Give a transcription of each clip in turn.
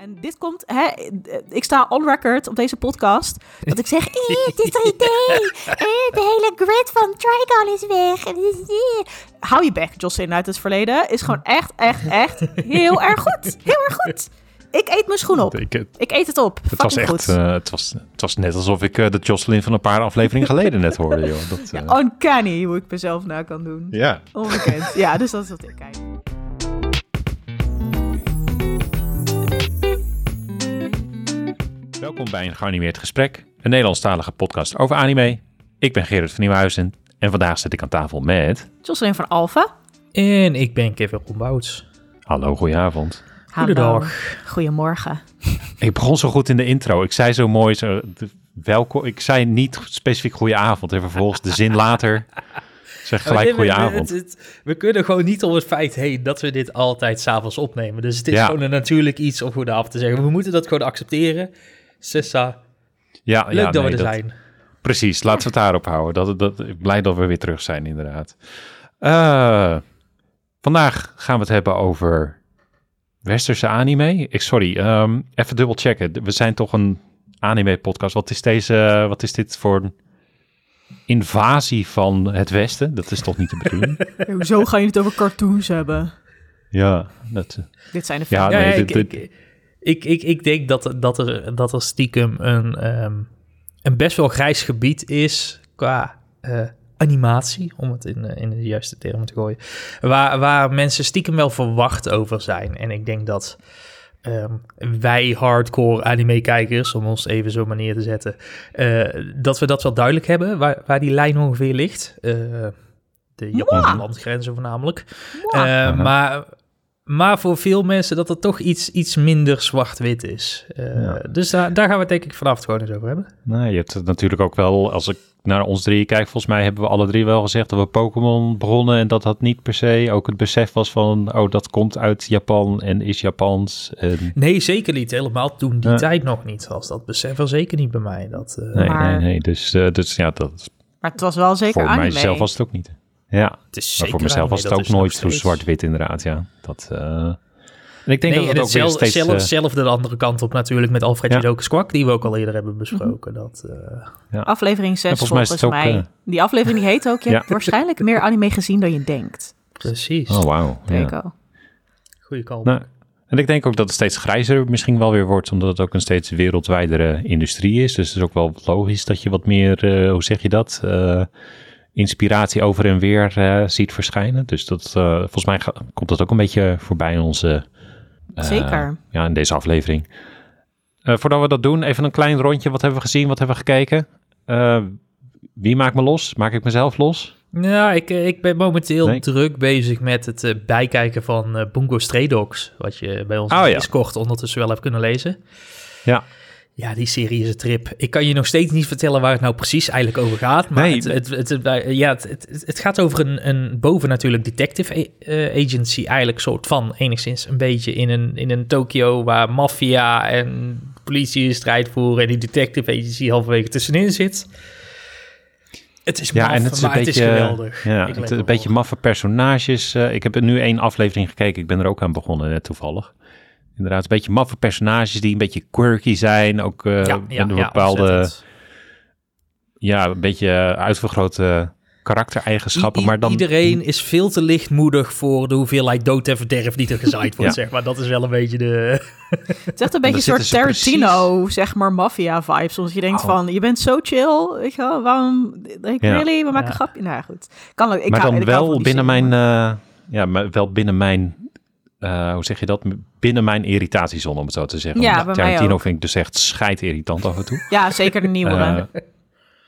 En dit komt, hè, ik sta on record op deze podcast, dat ik zeg, eh, het is 3D, eh, de hele grid van Trigon is weg. Hou je bek, Jocelyn uit het verleden, is gewoon echt, echt, echt heel erg goed. Heel erg goed. Ik eet mijn schoen op. Ik, ik eet het op. Het was echt, goed. Uh, het, was, het was net alsof ik uh, de Jocelyn van een paar afleveringen geleden net hoorde. Joh. Dat, uh... ja, uncanny hoe ik mezelf na kan doen. Ja. Onbekend. Ja, dus dat is wat ik kijk. Welkom bij een geanimeerd gesprek, een Nederlandstalige podcast over anime. Ik ben Gerard van Nieuwhuizen en vandaag zit ik aan tafel met... Jocelyn van Alfa. En ik ben Kevin Rombouts. Hallo, goedenavond. Goedendag. Goedemorgen. Ik begon zo goed in de intro. Ik zei zo mooi, zo, welkom. Ik zei niet specifiek goedenavond en vervolgens de zin later zeg gelijk goedenavond. We, we, we, kunnen gewoon niet om het feit heen dat we dit altijd s'avonds opnemen. Dus het is gewoon een natuurlijk iets om goedenavond te zeggen. We moeten dat gewoon accepteren. Sessa, ja, leuk ja, dat nee, we er dat, zijn. Precies, laten we het daarop houden. Dat, dat, ik blij dat we weer terug zijn, inderdaad. Uh, vandaag gaan we het hebben over westerse anime. Ik, sorry, um, even dubbel checken. We zijn toch een anime-podcast. Wat is deze? Wat is dit voor een invasie van het Westen? Dat is toch niet de bedoeling? Hoezo ga je het over cartoons hebben? Ja, dat. Dit zijn de ja, Ja, nee, ik, dit, dit- ik, ik, ik, ik denk dat, dat, er, dat er stiekem een, ehm, een best wel grijs gebied is qua eh, animatie, om het in, eh, in de juiste termen te gooien, waar, waar mensen stiekem wel verwacht over zijn. En ik denk dat ehm, wij hardcore anime-kijkers, om ons even zo manier te zetten, eh, dat we dat wel duidelijk hebben, waar, waar die lijn ongeveer ligt. Eh, de Japanse landgrenzen voornamelijk. Maar, maar voor veel mensen dat het toch iets, iets minder zwart-wit is. Eh, Ja. Dus daar, daar gaan we het denk ik vanaf het gewoon eens over hebben. Nou, je hebt het natuurlijk ook wel, als ik naar ons drieën kijk, volgens mij hebben we alle drie wel gezegd dat we Pokémon begonnen en dat dat niet per se ook het besef was van, oh, dat komt uit Japan en is Japans. En, Nee, zeker niet. Helemaal toen die Ja. tijd nog niet was. Dat besef er zeker niet bij mij. Dat, eh, nee, Maar- nee, nee. Dus, eh, dus ja, dat, Maar het was wel zeker voor anime. mijzelf was het ook niet. Ja, het is maar voor mezelf was het dat ook nooit zo zwart-wit inderdaad, ja. Dat, eh, en ik denk Nee, dat het ook hetzelfde, steeds... zelf, eh, zelfde de andere kant op natuurlijk met Alfred Ja. Die we ook al eerder hebben besproken. Dat, eh, Aflevering 6 Ja, volgens mij volgens, is het ook, mij. Die aflevering die heet ook, je Ja. hebt waarschijnlijk meer anime gezien dan je denkt. precies. oh, wauw. Ja. Goeie call. Nou, en ik denk ook dat het steeds grijzer misschien wel weer wordt, omdat het ook een steeds wereldwijdere industrie is. Dus het is ook wel logisch dat je wat meer, eh, hoe zeg je dat, Eh, inspiratie over en weer eh, ziet verschijnen. Dus dat, eh, volgens mij ga- komt dat ook een beetje voorbij in onze, eh, Zeker. ja, in deze aflevering. Eh, voordat we dat doen, even een klein rondje. Wat hebben we gezien? Wat hebben we gekeken? Eh, wie maakt me los? Maak ik mezelf los? Ja, ik, ik ben momenteel Nee. druk bezig met het bijkijken van Bungo Stray Dogs. Wat je bij ons Oh, ja. Discord ondertussen wel hebt kunnen lezen. Ja. Ja, die serie is een trip. Ik kan je nog steeds niet vertellen waar het nou precies eigenlijk over gaat. Maar Nee. het, het, ja, het, gaat over een, een boven natuurlijk detective eh, agency. Eigenlijk soort van enigszins een beetje in een, in een Tokio waar maffia en politie strijd voeren. En die detective agency halverwege tussenin zit. Het is Ja, maf, en het is een beetje, het is geweldig. Ja, het, een beetje maffe personages. Eh, ik heb er nu één aflevering gekeken. Ik ben er ook aan begonnen, net toevallig. Inderdaad, een beetje maffe personages die een beetje quirky zijn. Ook eh, ja, ja, met een bepaalde, ja, een beetje eh, uitvergrote karaktereigenschappen. I- maar dan, Iedereen is veel te lichtmoedig voor de hoeveelheid dood en verderf die er gezaaid wordt, Ja. zeg maar. Dat is wel een beetje de... Het is echt een beetje een soort Tarantino, zeg maar, maffia-vibes. Soms je denkt Oh. van, je bent zo chill, weet je wel, waarom, like, Ja. really, we maken Ja. een grapje. Nou ja, goed. Kan, ik maar dan ik hou wel binnen mijn, eh, ja, maar wel binnen mijn, eh, hoe zeg je dat? Binnen mijn irritatiezone, om het zo te zeggen. Ja, bij Tarantino vind ik dus echt scheidirritant af en toe. Ja, zeker de nieuwe. Eh,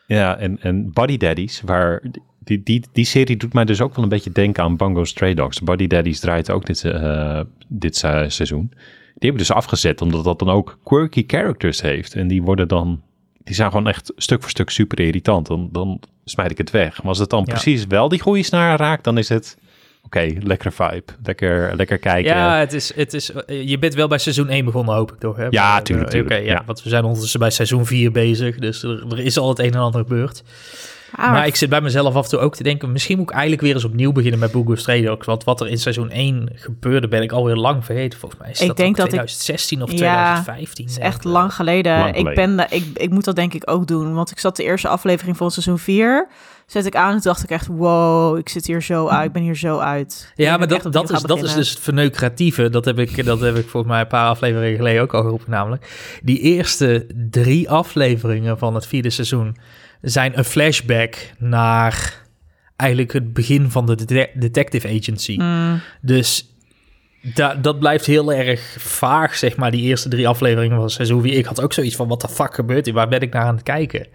ja, en, en Body Daddies, waar die, die, die serie doet mij dus ook wel een beetje denken aan Bungo Stray Dogs. Body Daddies draait ook dit, eh, dit se- seizoen. Die hebben dus afgezet, omdat dat dan ook quirky characters heeft. En die worden dan, die zijn gewoon echt stuk voor stuk super irritant. Dan, dan smijt ik het weg. Maar als het dan Ja. precies wel die goede snaar raakt, dan is het, oké, lekker vibe. Lekker, lekker kijken. Ja, het is, het is, eh, je bent wel bij seizoen 1 begonnen, hoop ik toch? Hè? Ja, Maar, tuurlijk, eh, Oké, tuurlijk, ja, ja. want we zijn ondertussen bij seizoen 4 bezig, dus er, er is al het een en ander gebeurd. Ah, Maar ik zit bij mezelf af en toe ook te denken... misschien moet ik eigenlijk weer eens opnieuw beginnen met Book of Stray. Want wat er in seizoen 1 gebeurde, ben ik alweer lang vergeten. Volgens mij is Ik dat denk dat ik- 2016 of Ja, 2015. Het is echt lang geleden. Lang Ik, geleden. ben, ik, ik moet dat denk ik ook doen. Want ik zat de eerste aflevering van seizoen 4. Zet ik aan en dacht ik echt... Wow, ik zit hier zo uit. Ik ben hier zo uit. Ja, maar dat, dat, is, dat is dus het verneukeratieve. Dat heb, ik, dat heb ik volgens mij een paar afleveringen geleden ook al geroepen namelijk. Die eerste drie afleveringen van het vierde seizoen... zijn een flashback naar eigenlijk het begin van de de- detective agency. Mm, Dus da, dat blijft heel erg vaag, zeg maar, die eerste drie afleveringen van seizoen 4. Ik had ook zoiets van, wat de fuck gebeurt hier? Waar ben ik naar aan het kijken?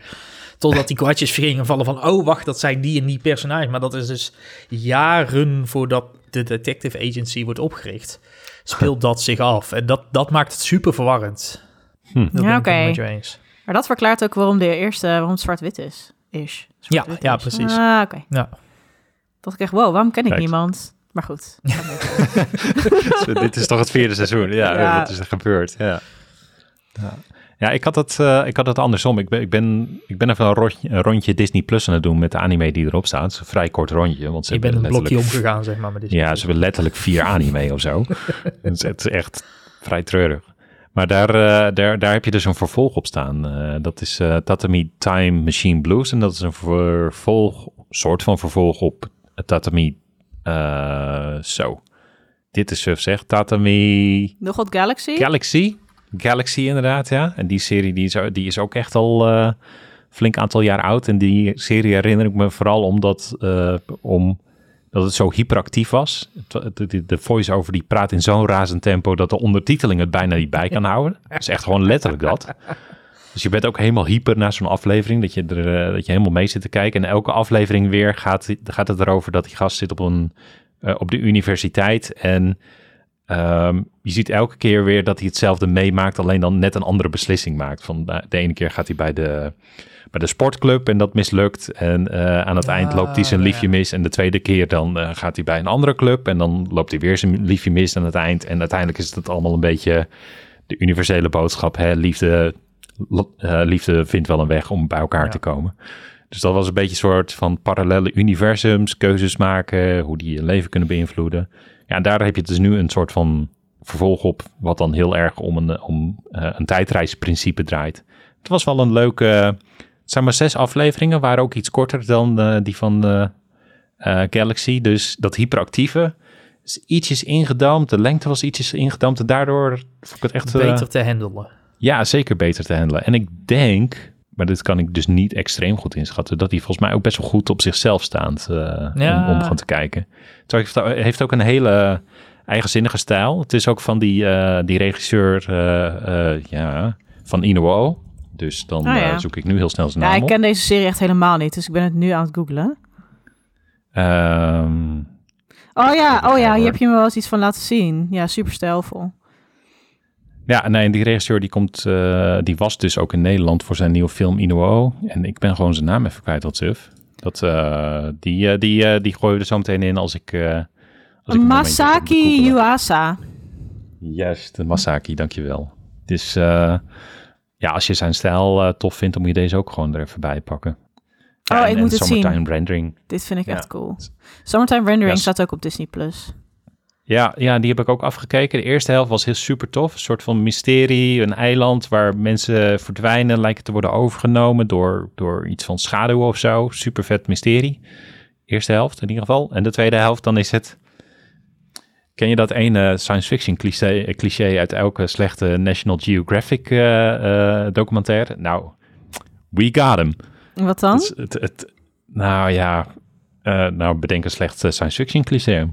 Totdat die kwartjes gingen vallen van, oh wacht, dat zijn die en die personages. Maar dat is dus jaren voordat de detective agency wordt opgericht, speelt dat zich af. En dat, dat maakt het super verwarrend. Hm. Dat Ja, oké. maar dat verklaart ook waarom de eerste... Waarom zwart-wit is. Is. Ja, ja, is. precies. Ah, oké. Ja. Dat ik echt, wow, waarom ken ik Kijk. niemand? Maar goed. Dit is toch het vierde seizoen? Ja, Ja. wat is er gebeurd? Ja, ja. Ja ik, had het, eh, ik had het andersom. Ik ben, ik ben, ik ben even een rondje, een rondje Disney Plus aan het doen met de anime die erop staat. Het is een vrij kort rondje. Want ze Je bent een blokje omgegaan, zeg maar, met dit. Ja, ze hebben letterlijk vier anime of zo. het, is, het is echt vrij treurig. Maar daar, eh, daar, daar heb je dus een vervolg op staan. Eh, dat is eh, Tatami Time Machine Blues. En dat is een vervolg, soort van vervolg op Tatami... eh, zo. Dit is suf zeg. Tatami Nog wat Galaxy? Galaxy. Galaxy inderdaad, ja. En die serie die is, die is ook echt al eh flink aantal jaar oud. En die serie herinner ik me vooral omdat eh, om, dat het zo hyperactief was. De, de, voice-over die praat in zo'n razend tempo dat de ondertiteling het bijna niet bij kan houden. Dat is echt gewoon letterlijk dat. Dus je bent ook helemaal hyper na zo'n aflevering, dat je, er, eh, dat je helemaal mee zit te kijken. En elke aflevering weer gaat, gaat het erover dat die gast zit op, een, op de universiteit. En ehm, je ziet elke keer weer dat hij hetzelfde meemaakt, alleen dan net een andere beslissing maakt. Van de, de ene keer gaat hij bij de, bij de sportclub en dat mislukt. En eh, aan het eind loopt hij zijn Ah, liefje ja. mis. En de tweede keer dan eh, gaat hij bij een andere club en dan loopt hij weer zijn liefje mis aan het eind. En uiteindelijk is het allemaal een beetje de universele boodschap. Hè? Liefde, eh, liefde vindt wel een weg om bij elkaar Ja. te komen. Dus dat was een beetje een soort van parallele universums, keuzes maken, hoe die je leven kunnen beïnvloeden. Ja, daar heb je dus nu een soort van vervolg op, wat dan heel erg om een, om, eh, een tijdreisprincipe draait. Het was wel een leuke, het zijn maar zes afleveringen, waren ook iets korter dan eh, die van de eh, Galaxy. Dus dat hyperactieve is ietsjes ingedampt, de lengte was ietsjes ingedampt en daardoor vond ik het echt... Beter te handelen. ja, zeker beter te handelen. En ik denk, maar dit kan ik dus niet extreem goed inschatten, dat hij volgens mij ook best wel goed op zichzelf eh, Ja. om, om gewoon te kijken. Hij heeft- ook een hele eigenzinnige stijl. Het is ook van die, eh, die regisseur eh, ja, van Inuo. Dus dan Ah, ja. zoek ik nu heel snel zijn Ja, naam ik op. ken deze serie echt helemaal niet. Dus ik ben het nu aan het googlen. Ehm, Oh ja, oh ja, hier heb je me wel eens iets van laten zien. Ja, super stijlvol. Ja, nee, en die regisseur die komt, eh, die was dus ook in Nederland voor zijn nieuwe film Inuo. En ik ben gewoon zijn naam even kwijt, wat suf. Dat, eh, die, eh, die, die gooien we er zo meteen in als ik... als ik Masaki. Yuasa. Juist, Masaki, dankjewel. Dus ja, als je zijn stijl tof vindt, dan moet je deze ook gewoon er even bij pakken. Oh, en- ik moet het zien. Summertime Rendering. Dit vind ik Ja. echt cool. Summertime Rendering staat ook op Disney+. Plus. Ja, ja, die heb ik ook afgekeken. De eerste helft was heel super tof. Een soort van mysterie, een eiland waar mensen verdwijnen, lijken te worden overgenomen door, door iets van schaduw of zo. Super vet mysterie. Eerste helft in ieder geval. En de tweede helft, dan is het... Ken je dat ene science fiction cliché, cliché uit elke slechte National Geographic eh, eh, documentaire? Nou, we got him. Wat dan? Het, het, het- nou ja, eh, nou bedenk een slecht science fiction cliché.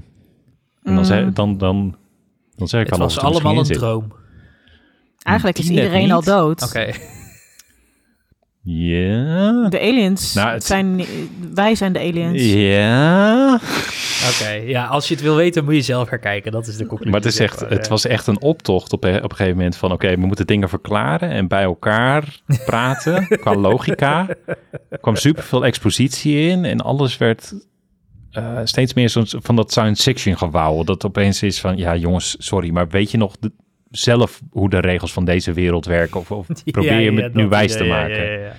En dan, Mm. zeg, dan, dan, dan zeg ik Het al was allemaal een zit. droom. Eigenlijk is iedereen al dood. Oké. Ja. De aliens Nou, het- zijn... Wij zijn de aliens. Ja. Oké, ja, als je het wil weten, moet je zelf gaan kijken. Dat is de conclusie. Maar het, is echt, het was echt een optocht op, een- op een gegeven moment van... oké, we moeten dingen verklaren en bij elkaar praten qua logica. Er kwam superveel expositie in en alles werd eh, steeds meer zo'n van dat science fiction gewauwel. Dat opeens is van, ja jongens, sorry, maar weet je nog de- zelf hoe de regels van deze wereld werken? Of, of probeer je ja, het nu wijs te ja, maken? ja, ja, ja.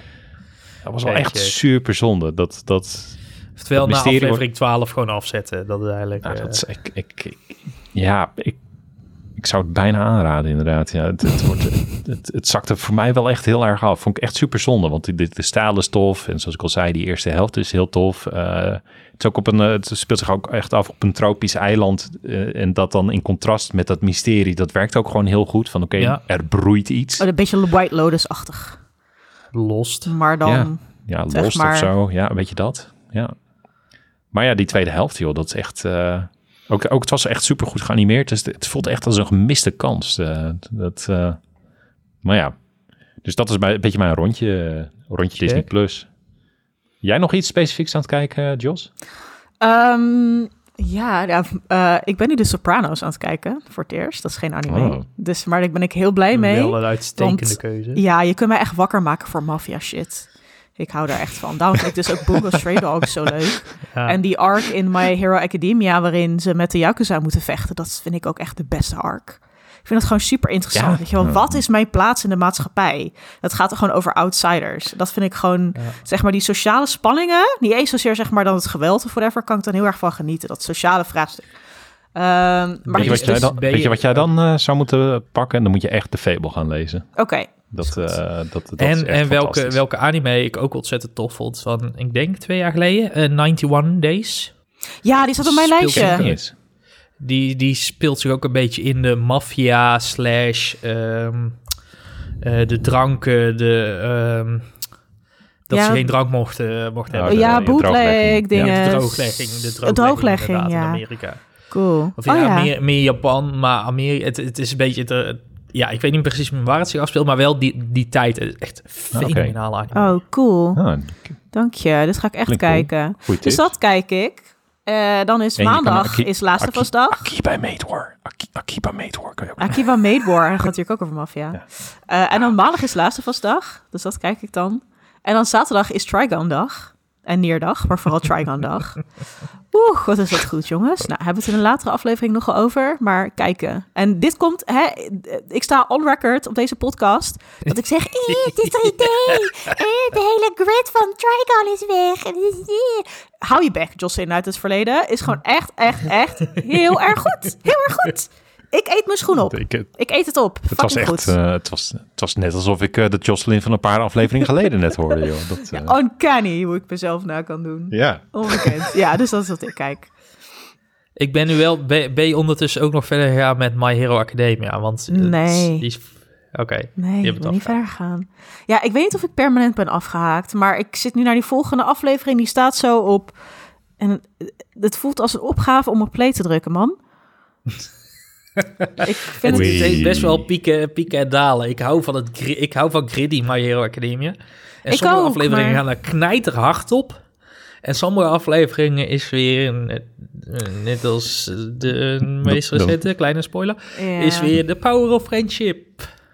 Dat was wel echt super zonde. Dat, dat, Oftewel na aflevering 12 gewoon afzetten. Dat is eigenlijk... nou, eh, dat is, ik, ik, ik- ja, ik, ik zou het bijna aanraden inderdaad. Ja, het, het, wordt, het, het zakte voor mij wel echt heel erg af. Vond ik echt super zonde, want de, de stijl is tof. En zoals ik al zei, die eerste helft is heel tof. Eh, het, is ook op een, eh, het speelt zich ook echt af op een tropisch eiland. eh, en dat dan in contrast met dat mysterie, dat werkt ook gewoon heel goed. Van oké, Ja. er broeit iets. Oh, een beetje White Lotus-achtig. Lost. Maar dan... Ja. Ja, Lost maar. of zo. Ja, weet je dat? Ja. Maar ja, die tweede helft, joh, dat is echt... eh, ook, ook het was echt super goed geanimeerd. Dus het voelt echt als een gemiste kans. eh, dat, eh, maar ja, dus dat is bij, een beetje mijn rondje, eh, rondje Disney+. Plus. Jij nog iets specifieks aan het kijken, Jos? Ehm, ja, ja eh, ik ben nu de Sopranos aan het kijken voor het eerst. Dat is geen anime. Oh. Dus, maar daar ben ik heel blij mee. Wel een uitstekende want- keuze. Ja, je kunt mij echt wakker maken voor maffia shit. Ik hou daar echt van. Daarom vind ik dus ook Bungo Stray Dogs zo leuk. Ja. En die arc in My Hero Academia, waarin ze met de Yakuza moeten vechten, dat vind ik ook echt de beste arc. Ik vind het gewoon super interessant. Ja. Weet je wel, wat is mijn plaats in de maatschappij? Het gaat er gewoon over outsiders. Dat vind ik gewoon, Ja. zeg maar, die sociale spanningen. Niet eens zozeer, zeg maar, dan het geweld of whatever, kan ik dan heel erg van genieten. Dat sociale vraagstuk. Ehm, maar Weet je, wat dus, jij dan, weet je je- wat jij dan eh, zou moeten pakken? Dan moet je echt de Fable gaan lezen. oké. Dat, eh, dat, dat is en echt en welke, welke anime ik ook ontzettend tof vond van, ik denk twee jaar geleden, eh 91 Days. Ja, die staat op mijn Speelt lijstje. Die, die speelt zich ook een beetje in de maffia slash ehm, eh, de dranken, de... ehm, dat Ja. ze geen drank mochten, mochten Oh, hebben. de- ja, bootleg drooglegging. dingen. Ja, de drooglegging. De drooglegging, drooglegging, inderdaad, ja. in Amerika. Cool. Of oh ja, ja. Meer, meer Japan, maar Amerika, het, het is een beetje... De, ja, ik weet niet precies waar het zich afspeelt, maar wel die, die tijd. Echt fenomenaal anime. Oh, cool. Ah, Dank je. Dit ga ik echt Klinkt kijken. Dus dat kijk ik. Eh, dan is En maandag Aki- is Laatste Aki- Vas dag. Akiba Made War. Aki- Akiba Made War kan je ook Akiba Made War. En dat gaat natuurlijk ook over maffia. Ja. Eh, en dan maandag is Laatste Vas dag. Dus dat kijk ik dan. En dan zaterdag is Trigon dag. En Neerdag, maar vooral Trigon dag. Oeh, wat is dat goed, jongens. Nou, hebben we het in een latere aflevering nog wel over. Maar kijken. En dit komt, hè, ik sta on record op deze podcast. Dat ik zeg, "Eh, het is 3D. Eh, de hele grid van Trigon is weg. Eh, Hou je bek, Jocelyn uit het verleden. Is gewoon echt, echt, echt heel erg goed. Heel erg goed. Ik eet mijn schoen op. Ik, eet het op. het was echt, goed. eh, het, was, het was net alsof ik eh, de Jocelyn van een paar afleveringen geleden net hoorde, joh. Dat, eh, Uncanny hoe ik mezelf na kan doen. ja. Ongekend. ja, dus dat is wat ik kijk. Ik ben nu wel... Ben, ben je ondertussen ook nog verder gegaan met My Hero Academia? Want Nee. die is... Oké. Nee, Je ik het niet verder gaan. Ja, ik weet niet of ik permanent ben afgehaakt. Maar ik zit nu naar die volgende aflevering. Die staat zo op. En het voelt als een opgave om op play te drukken, man. ik vind Het, best wel pieken, pieken en dalen. Ik hou van, het, ik hou van Griddy My Hero Academia. En Ik sommige ook, afleveringen maar- gaan er knijterhard op. En sommige afleveringen is weer, net, net als de meest recente, kleine spoiler, Ja. is weer de power of friendship.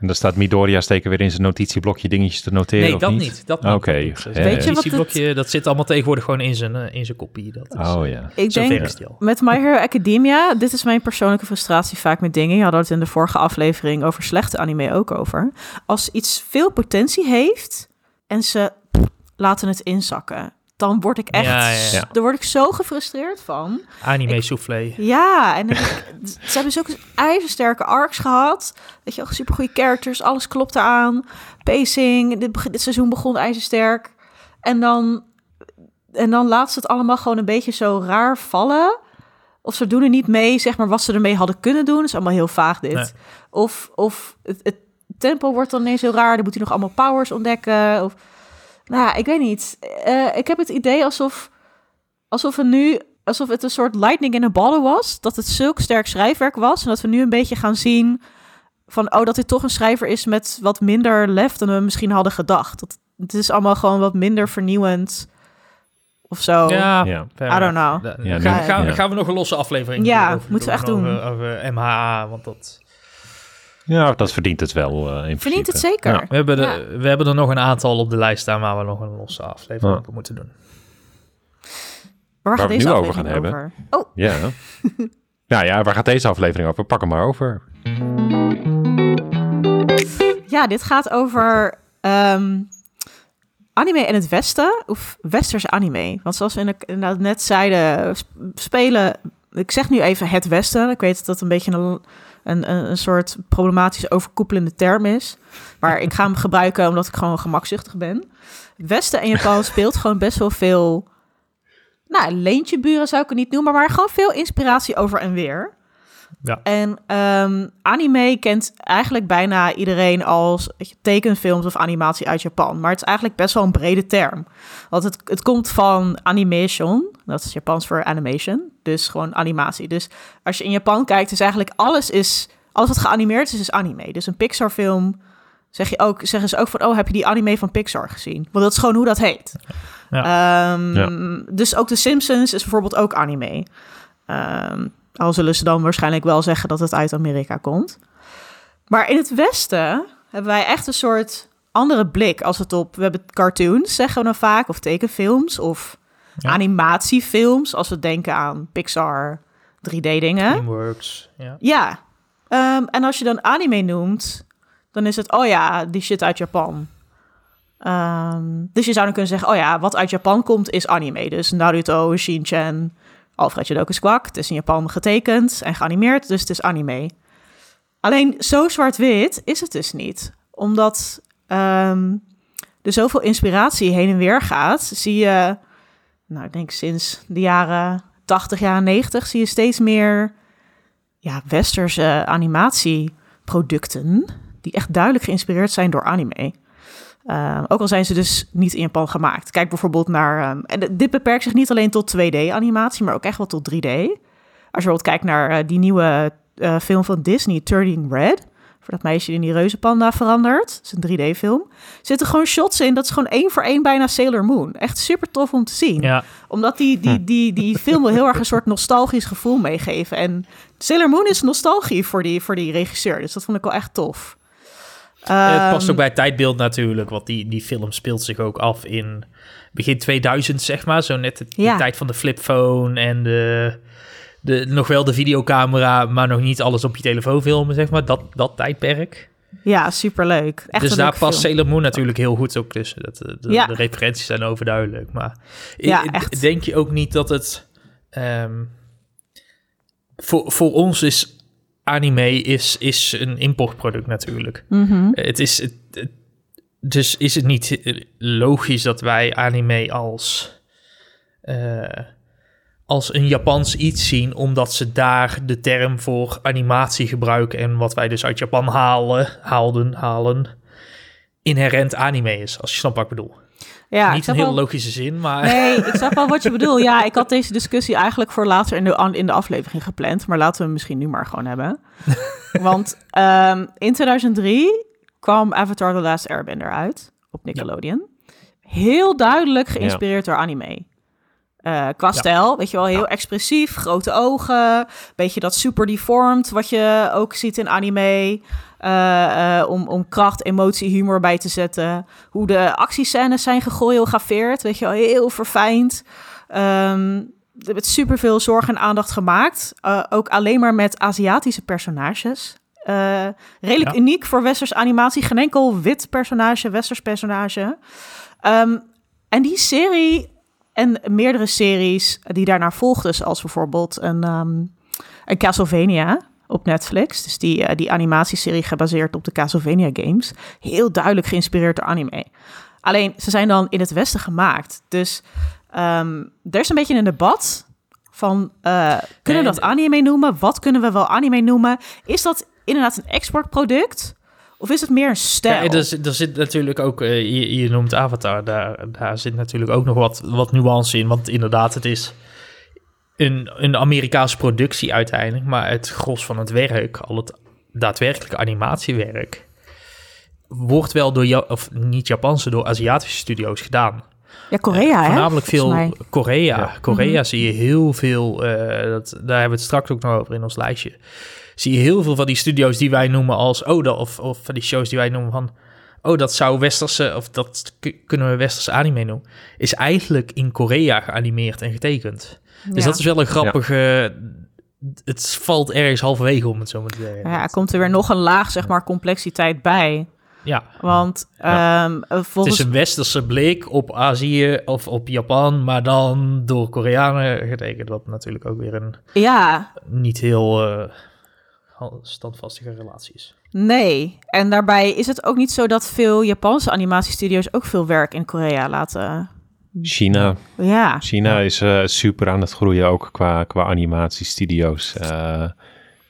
En dan staat Midoriya steken weer in zijn notitieblokje dingetjes te noteren, Nee, of dat niet? niet. Dat niet. Oké. Dat Eh. Weet je wat het- notitieblokje, dat zit allemaal tegenwoordig gewoon in zijn, eh, in zijn kopie. Dat is, Oh ja. Ik denk al. met My Hero Academia, dit is mijn persoonlijke frustratie vaak met dingen. Je had het in de vorige aflevering over slechte anime ook over. Als iets veel potentie heeft en ze laten het inzakken, dan word ik echt, Ja, ja, ja. daar word ik zo gefrustreerd van. Anime soufflé. Ja, en ik, ze hebben zulke ijzersterke arcs gehad. Weet je wel, supergoeie characters, alles klopt eraan. Pacing, dit, dit seizoen begon ijzersterk. En dan, en dan laat ze het allemaal gewoon een beetje zo raar vallen. Of ze doen er niet mee, zeg maar, wat ze ermee hadden kunnen doen. Dat is allemaal heel vaag dit. Nee. Of, of het, het tempo wordt dan ineens heel raar. Dan moet hij nog allemaal powers ontdekken. Of, nou, ja, ik weet niet. Eh, ik heb het idee alsof, alsof er nu alsof het een soort lightning in a bottle was. Dat het zulk sterk schrijfwerk was. En dat we nu een beetje gaan zien van... oh, dat dit toch een schrijver is met wat minder lef dan we misschien hadden gedacht. Dat, het is allemaal gewoon wat minder vernieuwend of zo. Ja, Ja. I don't know. Ja, gaan, nu- gaan, ja. gaan we nog een losse aflevering Ja, over moeten we echt doen. Over, over MHA, want dat... Ja, dat verdient het wel eh, in Verdient het zeker. Ja. We hebben, Ja. er, we hebben er nog een aantal op de lijst staan waar we nog een losse aflevering Ja. over moeten doen. Waar Waar gaat we het nu over aflevering gaan over? Oh, Ja. nou ja, waar gaat deze aflevering over? Pak hem maar over. ja, dit gaat over... ehm, anime in het Westen of Westerse anime? Want zoals we in- inderdaad net zeiden, sp- spelen... Ik zeg nu even het Westen. Ik weet dat dat een beetje een, een, een, een soort problematisch overkoepelende term is. Maar ik ga hem gebruiken omdat ik gewoon gemakzuchtig ben. Westen en Japan speelt gewoon best wel veel... Nou, leentjeburen zou ik het niet noemen, maar gewoon veel inspiratie over en weer. Ja. En ehm, anime kent eigenlijk bijna iedereen als tekenfilms of animatie uit Japan. Maar het is eigenlijk best wel een brede term. Want het, het komt van animation, dat is Japans voor animation, dus gewoon animatie. Dus als je in Japan kijkt, is eigenlijk alles is, alles wat geanimeerd is, is anime. Dus een Pixar film zeg je ook, zeggen ze ook van, oh, heb je die anime van Pixar gezien? Want dat is gewoon hoe dat heet. Ehm, Dus ook de Simpsons is bijvoorbeeld ook anime. Ehm, al zullen ze dan waarschijnlijk wel zeggen dat het uit Amerika komt. Maar in het Westen hebben wij echt een soort andere blik als het op... We hebben cartoons, zeggen we dan vaak, of tekenfilms... of Ja. animatiefilms, als we denken aan Pixar, 3D-dingen. Dreamworks. Ja. Ja. Ehm, en als je dan anime noemt, dan is het, oh ja, die shit uit Japan. Ehm, dus je zou dan kunnen zeggen, oh ja, wat uit Japan komt is anime. Dus Naruto, Shinchan, Alfred Jodokus Kwak. Het is in Japan getekend en geanimeerd, dus het is anime. Alleen zo zwart-wit is het dus niet. Omdat ehm, er zoveel inspiratie heen en weer gaat, zie je, nou ik denk sinds de jaren 80, jaren 90, zie je steeds meer ja, westerse animatieproducten die echt duidelijk geïnspireerd zijn door anime. Ehm, ook al zijn ze dus niet in Japan gemaakt. Kijk bijvoorbeeld naar... ehm, en dit beperkt zich niet alleen tot 2D-animatie, maar ook echt wel tot 3D. Als je bijvoorbeeld kijkt naar eh, die nieuwe eh, film van Disney, Turning Red... voor dat meisje die in die reuzenpanda verandert. Het is een 3D-film. Zitten gewoon shots in, dat is gewoon één voor één bijna Sailor Moon. Echt super tof om te zien ja. omdat die, die, die, die film wil heel erg een soort nostalgisch gevoel meegeven. En Sailor Moon is nostalgie voor die, voor die regisseur. Dus dat vond ik wel echt tof. Het past Ehm, ook bij het tijdbeeld natuurlijk, want die, die film speelt zich ook af in begin 2000, zeg maar. Zo net de, Ja. tijd van de flipphone en de, de, nog wel de videocamera, maar nog niet alles op je telefoon filmen, zeg maar. Dat, dat tijdperk. Ja, superleuk. Echt dus daar past film. Sailor Moon natuurlijk heel goed ook tussen. Dat, de, de, Ja. de referenties zijn overduidelijk. Maar Ja, i- echt. denk je ook niet dat het... ehm, voor, voor ons is anime is, is een importproduct natuurlijk. Mhm. Het is, het, het- dus is het niet eh, logisch dat wij anime als, eh, als een Japans iets zien, omdat ze daar de term voor animatie gebruiken en wat wij dus uit Japan halen, haalden, halen, inherent anime is, als je snapt wat ik bedoel. Ja, niet een heel wel- logische zin, maar Nee, ik snap wel wat je bedoelt. Ja, ik had deze discussie eigenlijk voor later in de, in de aflevering gepland. Maar laten we hem misschien nu maar gewoon hebben. Want ehm, in 2003 kwam Avatar The Last Airbender uit op Nickelodeon. Heel duidelijk geïnspireerd door anime. Eh, qua Ja. stijl, weet je wel, heel expressief, grote ogen, beetje dat super deformed wat je ook ziet in anime, eh, eh, om, om kracht, emotie, humor bij te zetten. Hoe de actiescènes zijn gechoreografeerd, weet je wel, heel verfijnd. Ehm er werd superveel zorg en aandacht gemaakt, eh, ook alleen maar met Aziatische personages. Redelijk Ja. uniek voor westers animatie, geen enkel wit personage, westers personage. Ehm, en die serie en meerdere series die daarna volgden, zoals bijvoorbeeld een, ehm, een Castlevania op Netflix. Dus die, eh, die animatieserie gebaseerd op de Castlevania games. Heel duidelijk geïnspireerd door anime. Alleen, ze zijn dan in het Westen gemaakt. Dus ehm, er is een beetje een debat van... eh, kunnen we dat anime noemen? Wat kunnen we wel anime noemen? Is dat inderdaad een exportproduct? Of is het meer een stijl? Ja, er, zit- er zit natuurlijk ook, eh, je, je noemt Avatar, daar, daar zit natuurlijk ook nog wat, wat nuance in. Want inderdaad, het is een, een Amerikaanse productie uiteindelijk, maar het gros van het werk, al het daadwerkelijke animatiewerk, wordt wel door, Ja- of niet Japanse, door Aziatische studio's gedaan. ja, Korea, hè? Voornamelijk veel. Korea. Ja. Korea Mhm. zie je heel veel, eh, dat, daar hebben we het straks ook nog over in ons lijstje. Zie je heel veel van die studio's die wij noemen als, dat, of, of van die shows die wij noemen van, oh, dat zou westerse, of dat kunnen we westerse anime noemen, is eigenlijk in Korea geanimeerd en getekend. Dus dat is wel een grappige, het valt ergens halverwege om het zo maar te zeggen. Ja, komt er weer nog een laag, zeg maar, complexiteit bij. Ja, Want Ja. ehm, eh, het volgens... is een westerse blik op Azië of op Japan, maar dan door Koreanen getekend, wat natuurlijk ook weer een Ja, niet heel eh, standvastige relatie is. nee. En daarbij is het ook niet zo dat veel Japanse animatiestudio's ook veel werk in Korea laten... China, Ja, China is eh, super aan het groeien ook qua, qua animatiestudio's. Eh,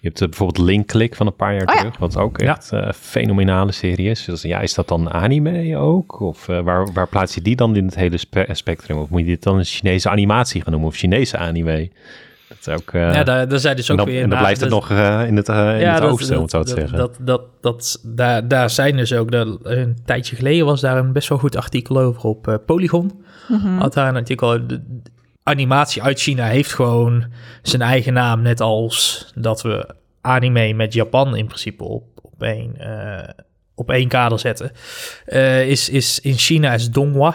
je hebt eh, bijvoorbeeld Link Click van een paar jaar Oh ja. terug, wat ook Ja. echt een fenomenale serie is. Dus ja, is dat dan anime ook? Of eh, waar, waar plaats je die dan in het hele spe- spectrum? Of moet je dit dan een Chinese animatie gaan noemen of Chinese anime? Dat is ook... eh, ja, daar, daar zijn dus en ook dan, weer... en dan blijft het dus- nog eh, in het, eh, in het oosten, om het zo te dat, zeggen. Dat, dat, dat, daar, daar zijn dus ook, dat, een tijdje geleden was daar een best wel goed artikel over op eh, Polygon. Mhm. Had daar een artikel, de, animatie uit China heeft gewoon zijn eigen naam, net als dat we anime met Japan in principe op, op, één, eh, op één kader zetten. Eh, is, is in China is Donghua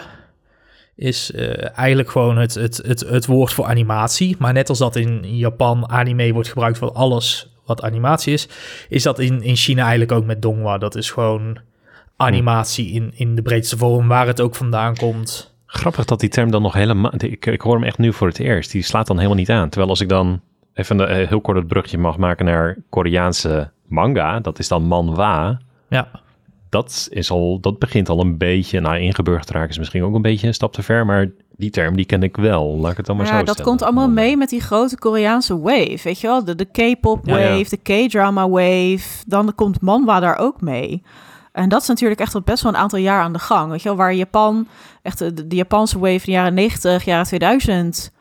is eh, eigenlijk gewoon het, het, het, het woord voor animatie. Maar net als dat in Japan anime wordt gebruikt voor alles wat animatie is, is dat in, in China eigenlijk ook met Donghua. Dat is gewoon animatie in, in de breedste vorm, waar het ook vandaan komt. Grappig dat die term dan nog helemaal... Ik, ik hoor hem echt nu voor het eerst. Die slaat dan helemaal niet aan. Terwijl als ik dan even een, eh, heel kort het brugje mag maken naar Koreaanse manga, dat is dan manhwa. Ja, Dat, is al, dat begint al een beetje, nou ingeburgerd te raken is misschien ook een beetje een stap te ver, maar die term die ken ik wel. Laat ik het dan maar zo ja dat stellen. komt allemaal mee met die grote Koreaanse wave, weet je wel? De, de K-pop wave, ja. de K-drama wave. Dan komt manhwa daar ook mee. En dat is natuurlijk echt al best wel een aantal jaar aan de gang. Weet je wel, waar Japan, echt de, de Japanse wave in de jaren 90, jaren 2000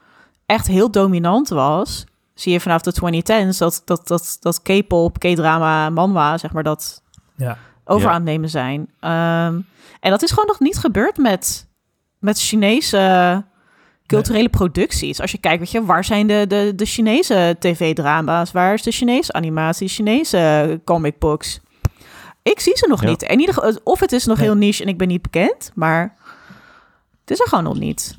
echt heel dominant was. Zie je vanaf de 2010s dat, dat, dat, dat K-pop, K-drama, manhwa, zeg maar, dat ja. Over Ja. aan het nemen zijn. Ehm, en dat is gewoon nog niet gebeurd met, met Chinese culturele producties. Als je kijkt, weet je, waar zijn de, de, de Chinese tv-drama's? Waar is de Chinese animatie, Chinese comic books? Ik zie ze nog Ja. niet. In ieder geval, of het is nog Nee. heel niche en ik ben niet bekend, maar het is er gewoon nog niet.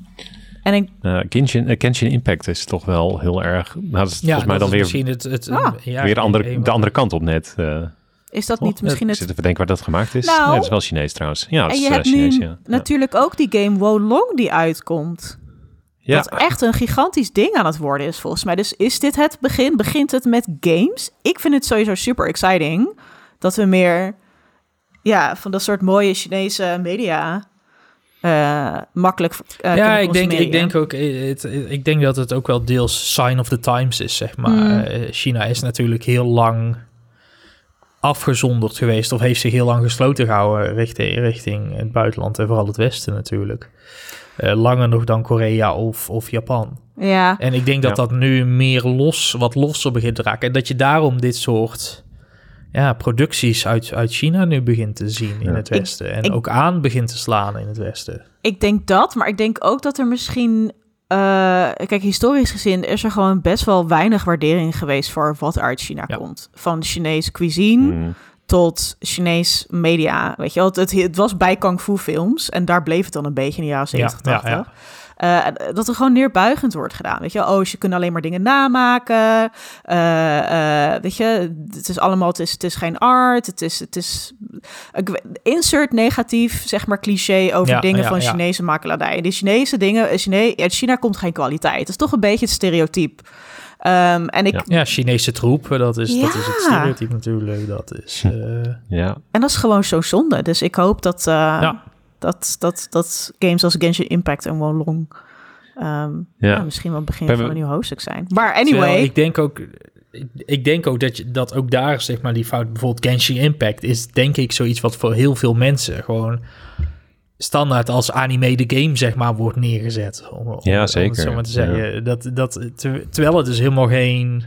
En ik, Eh, Genshin, eh, Genshin Impact is toch wel heel erg, nou, dat is ja volgens mij dan weer, misschien het... het Ah. ja, weer de andere, de andere kant op net. eh. Is dat Oh, niet misschien ik het... zit te denken waar dat gemaakt is. Nou. nee, het is wel Chinees trouwens. Ja, het En is je eh, hebt Chinees, nu ja. Natuurlijk ook die game Wolong die uitkomt. Ja. Dat echt een gigantisch ding aan het worden is volgens mij. Dus is dit het begin? Begint het met games? Ik vind het sowieso super exciting dat we meer ja, van dat soort mooie Chinese media eh, makkelijk eh, ja, ik denk, ik denk ook, het, ik denk dat het ook wel deels sign of the times is, zeg maar. Mm. China is natuurlijk heel lang afgezonderd geweest of heeft zich heel lang gesloten gehouden richting, richting het buitenland en vooral het Westen natuurlijk. Eh, langer nog dan Korea of, of Japan. Ja, En ik denk dat Ja. dat nu meer los, wat losser begint te raken. En dat je daarom dit soort ja, producties uit, uit China nu begint te zien in het Westen. en ik- ook aan begint te slaan in het Westen. ik denk dat, maar ik denk ook dat er misschien... eh, kijk, historisch gezien is er gewoon best wel weinig waardering geweest voor wat uit China Ja. komt. Van Chinese cuisine Mm. tot Chinees media. Weet je wel, het, het, was bij Kung Fu films en daar bleef het dan een beetje in de jaren 70, Ja, ja, 80. ja. Eh, dat er gewoon neerbuigend wordt gedaan. Weet je, oh, ze kunnen alleen maar dingen namaken. Eh, eh, weet je, het is allemaal, het is, het is geen art. Het is, het is ik weet- insert negatief, zeg maar, cliché over Ja, dingen ja, van ja. Chinese makeladij. Die Chinese dingen, Chine, uit China komt geen kwaliteit. Het is toch een beetje het stereotype. Ehm, en ik, Ja. Ja, Chinese troep, dat is, dat is het stereotype natuurlijk. Dat is, Hm. eh, Ja, En dat is gewoon zo zonde. Dus ik hoop dat, eh, Ja. Dat, dat, dat games als Genshin Impact en Wolong ehm Ja. ja, misschien wel het begin van een nieuw hoofdstuk zijn. Maar terwijl anyway, ik denk ook... ik- denk ook dat, je, dat ook daar, zeg maar, die fout... Bijvoorbeeld Genshin Impact is denk ik zoiets wat voor heel veel mensen gewoon standaard als anime de game, zeg maar, wordt neergezet. Om, om- Ja, om het zeker. zo maar te zeggen. Dat, dat, ter- terwijl het dus helemaal geen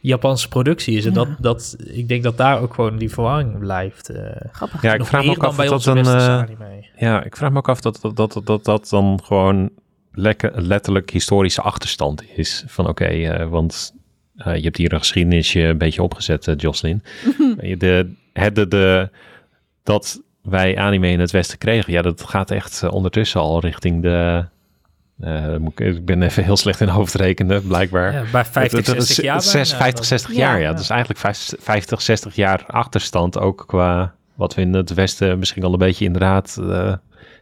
Japanse productie is. En Ja. dat, dat, ik denk dat daar ook gewoon die verwarring blijft. eh grappig. ja ik vraag me ook dan af dat eh, anime. Ja, ik vraag me ook af dat dat, dat, dat, dat dan gewoon lekker, letterlijk historische achterstand is. Van oké, eh, want eh, je hebt hier een geschiedenisje een beetje opgezet, eh, Jocelyn. Eh, de, het, de, de, dat wij anime in het Westen kregen, ja, dat gaat echt eh, ondertussen al richting de... eh, moet ik ik ben even heel slecht in hoofdrekenen, blijkbaar. Ja, bij 50, Het- het- het 60 jaar is zes- bijna. 50, 60 Ja, jaar, ja. ja. Dus eigenlijk vijf- 50, 60 jaar achterstand ook qua wat we in het Westen misschien al een beetje inderdaad eh,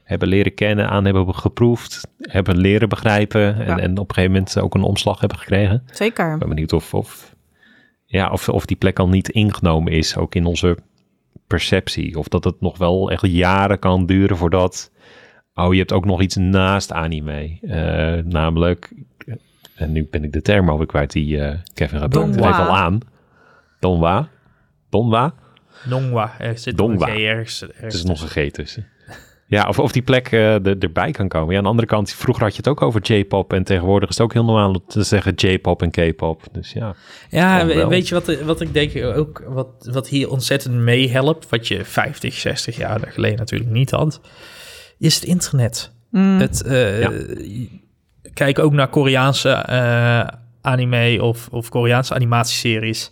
hebben leren kennen, aan hebben geproefd, hebben leren begrijpen en, Ja. en op een gegeven moment ook een omslag hebben gekregen. Zeker. Ik ben benieuwd of, of, ja, of, of die plek al niet ingenomen is, ook in onze perceptie. Of dat het nog wel echt jaren kan duren voordat... Oh, je hebt ook nog iets naast anime. Eh, namelijk, en nu ben ik de term alweer kwijt die eh, Kevin. Hij Donwa. al aan. Donwa. Donwa. Nongwa. Er zit Dongwa. nog een G ergens. ergens Het is nog een G tussen. Ja, of, of die plek eh, er- erbij kan komen. Ja, aan de andere kant, vroeger had je het ook over J-pop. En tegenwoordig is het ook heel normaal om te zeggen J-pop en K-pop. Dus ja. Ja, wel. weet je wat, wat ik denk ook, wat, wat hier ontzettend meehelpt, wat je 50, 60 jaar geleden natuurlijk niet had, is het internet. Mm. Het, eh, Ja. Kijk ook naar Koreaanse eh, anime of, of Koreaanse animatieseries.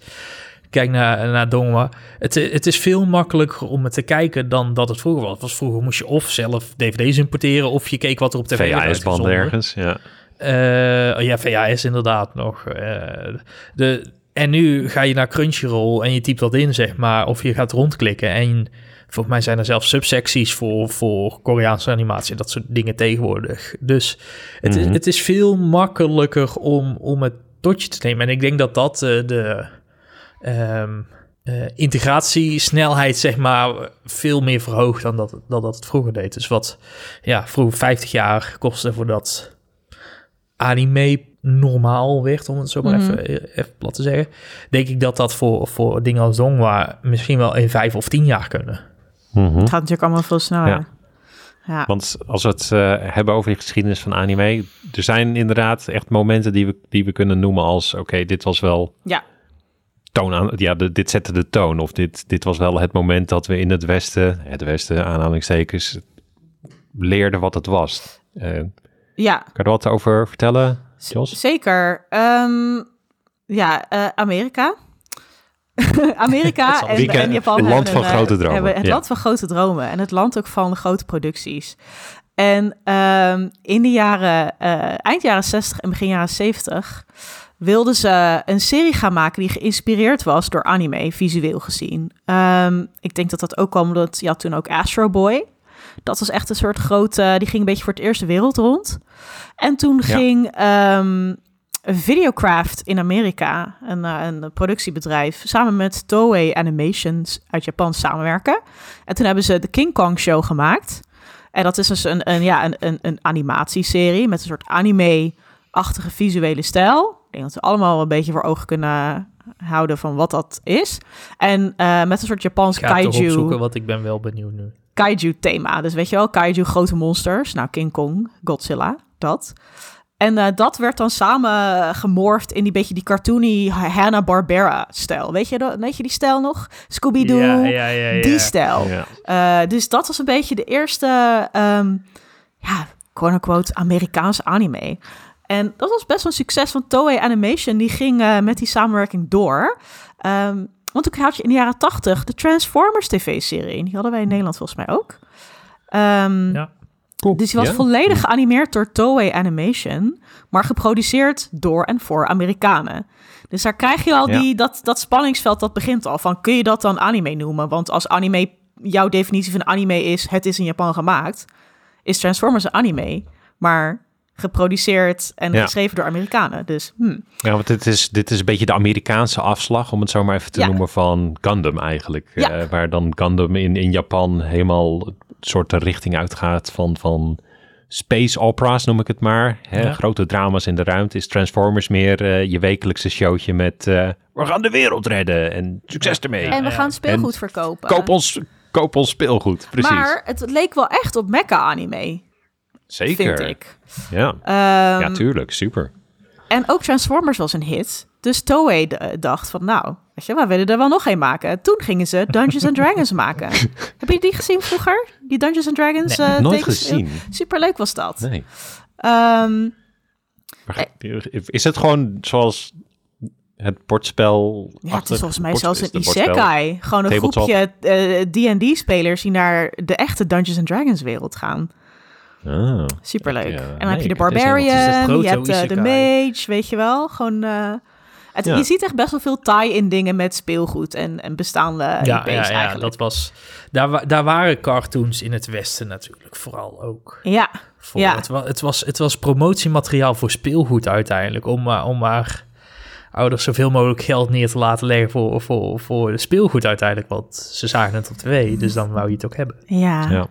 Kijk naar, naar Dongwa. Het, het is veel makkelijker om het te kijken dan dat het vroeger was. Was Vroeger moest je of zelf dvd's importeren of je keek wat er op tv VHS-band ergens, ja. Eh, oh ja, VHS inderdaad nog. Eh, de, en nu ga je naar Crunchyroll en je typt dat in, zeg maar. Of je gaat rondklikken. En volgens mij zijn er zelfs subsecties voor, voor Koreaanse animatie. Dat soort dingen tegenwoordig. Dus het, Mhm. is, het is veel makkelijker om, om het tot je te nemen. En ik denk dat dat eh, de ehm, eh, integratiesnelheid, zeg maar, veel meer verhoogt dan dat, dan dat het vroeger deed. Dus wat ja, vroeger 50 jaar kostte voordat anime normaal werd, om het zo maar Mhm. even, even plat te zeggen, denk ik dat dat voor, voor dingen als Dongwa misschien wel in vijf of tien jaar kunnen. Mhm. Het gaat natuurlijk allemaal veel sneller. Ja. Ja. Want als we het eh, hebben over de geschiedenis van anime, er zijn inderdaad echt momenten die we, die we kunnen noemen als, oké, dit was wel Ja. toon aan, ja, de- dit zette de toon. Of dit, dit was wel het moment dat we in het Westen, het Westen aanhalingstekens, leerden wat het was. Kan ja, je er wat over vertellen, Jos? zeker. Ehm, ja, eh, Amerika. Amerika en, en Japan het land hebben van grote dromen, hebben het ja. land van grote dromen en het land ook van grote producties. En ehm, in de jaren, eh, eind jaren 60 en begin jaren 70 wilden ze een serie gaan maken die geïnspireerd was door anime, visueel gezien. Ehm, ik denk dat dat ook kwam omdat je had toen ook Astro Boy. Dat was echt een soort grote, die ging een beetje voor het eerste wereld rond. En toen Ja. ging ehm, Videocraft in Amerika, een, eh, een productiebedrijf, samen met Toei Animations uit Japan samenwerken. En toen hebben ze de King Kong Show gemaakt. En dat is dus een, een, ja, een, een, een animatieserie met een soort anime-achtige visuele stijl. Ik denk dat we allemaal een beetje voor ogen kunnen houden van wat dat is. En eh, met een soort Japans Ik ga kaiju opzoeken, want ik ben wel benieuwd nu. kaiju-thema. Dus weet je wel, kaiju, grote monsters. Nou, King Kong, Godzilla, dat. En eh, dat werd dan samen gemorfd in die beetje die cartoony Hanna-Barbera-stijl. Weet je, dat- weet je die stijl nog? Scooby-Doo, Ja, ja, ja, ja. die stijl. Ja. Eh, dus dat was een beetje de eerste, ehm ja, quote-unquote, Amerikaanse anime. En dat was best wel een succes, want Toei Animation die ging eh, met die samenwerking door. Ehm, want toen had je in de jaren tachtig de Transformers tv-serie. Die hadden wij in Nederland volgens mij ook. Ehm, Ja. Dus die was Ja? volledig geanimeerd door Toei Animation, maar geproduceerd door en voor Amerikanen. Dus daar krijg je al Ja. die, dat, dat spanningsveld, dat begint al. Van, kun je dat dan anime noemen? Want als anime, jouw definitie van anime is, het is in Japan gemaakt, is Transformers een anime, maar geproduceerd en Ja. geschreven door Amerikanen. Dus, hm. Ja, want dit is, dit is een beetje de Amerikaanse afslag, om het zo maar even te Ja. noemen, van Gundam eigenlijk. Ja. Eh, waar dan Gundam in, in Japan helemaal een soort de richting uitgaat van, van space opera's, noem ik het maar. Hè? Ja. Grote drama's in de ruimte. Is Transformers meer eh, je wekelijkse showtje met eh, we gaan de wereld redden en succes ermee. En we gaan speelgoed verkopen. Koop ons, koop ons speelgoed, precies. Maar het leek wel echt op mecha-anime, Zeker. vind ik. Ja. Ehm, ja, tuurlijk. Super. En ook Transformers was een hit. Dus Toei dacht van, nou, weet je, we willen er wel nog een maken. Toen gingen ze Dungeons and Dragons maken. Heb je die gezien vroeger? Die Dungeons and Dragons? Nee, eh, Nooit gezien. Superleuk was dat. Nee. Ehm, Maar Is het gewoon zoals het bordspel? ja, het is volgens mij zelfs is een isekai. Gewoon een Tabletop. groepje eh, D&D-spelers die naar de echte Dungeons and Dragons wereld gaan. Ah, Superleuk. Ja, en dan heb je de Barbarian, je hebt eh, de. Mage, weet je wel. Gewoon, eh, Het, Ja. Je ziet echt best wel veel tie-in dingen met speelgoed en, en bestaande ja, IP's ja, ja, eigenlijk. dat was... Daar, daar waren cartoons in het Westen natuurlijk vooral ook. Ja, Voor. Ja. Het, wa- het, was, het was promotiemateriaal voor speelgoed uiteindelijk. Om, maar om maar ouders zoveel mogelijk geld neer te laten leggen voor, voor, voor de speelgoed uiteindelijk. Want ze zagen het op tv, dus dan wou je het ook hebben. ja. Ja.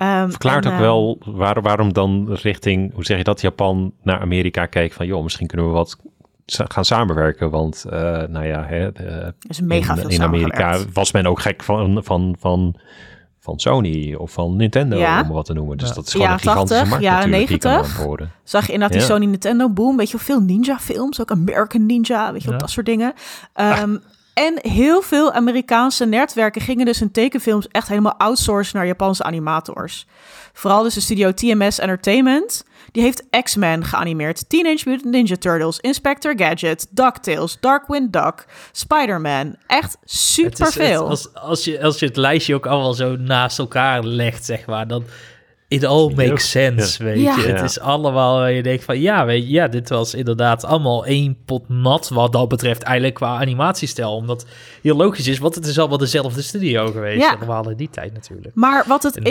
Ehm, Verklaart en, ook wel waar, waarom dan richting, hoe zeg je dat, Japan naar Amerika keek van, joh, misschien kunnen we wat gaan samenwerken. Want, eh, nou ja, hè, de- is mega in, veel in Amerika was men ook gek van, van, van, van Sony of van Nintendo, Ja. om wat te noemen. Dus Ja. dat is gewoon Jaren een gigantische 80, markt jaren natuurlijk, die kan 90. aanboren. Zag je inderdaad die Ja. Sony Nintendo boom, weet je wel, veel ninja films, ook American Ninja, weet je wel, Ja. dat soort dingen. Ehm, En heel veel Amerikaanse netwerken gingen dus hun tekenfilms echt helemaal outsourcen naar Japanse animators. Vooral dus de studio TMS Entertainment. Die heeft X-Men geanimeerd, Teenage Mutant Ninja Turtles, Inspector Gadget, DuckTales, Darkwing Duck, Spider-Man. Echt Het is- superveel. het- als, als, je, als je het lijstje ook allemaal zo naast elkaar legt, zeg maar, dan it all makes sense, weet Ja. je. Het is allemaal waar je denkt van, ja, weet je, ja, dit was inderdaad allemaal één pot nat wat dat betreft, eigenlijk qua animatiestijl. Omdat heel logisch is, want het is allemaal dezelfde studio geweest, Ja. allemaal in die tijd natuurlijk. Maar wat het een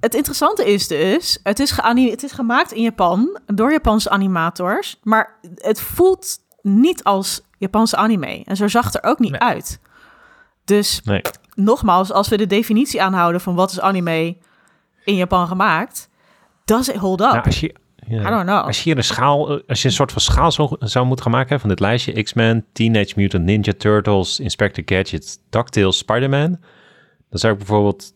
Het interessante is dus, het is, het is gemaakt in Japan door Japanse animators, maar het voelt niet als Japanse anime. En zo zag het er ook niet Nee. uit. Dus Nee. nogmaals, als we de definitie aanhouden van wat is anime in Japan gemaakt, does it hold up? Nou, als je, ja. I don't know. Als je hier een schaal, als je een soort van schaal zou, zou moeten gaan maken hè, van dit lijstje, X-Men, Teenage Mutant Ninja Turtles, Inspector Gadget, DuckTales, Spider-Man, dan zou ik bijvoorbeeld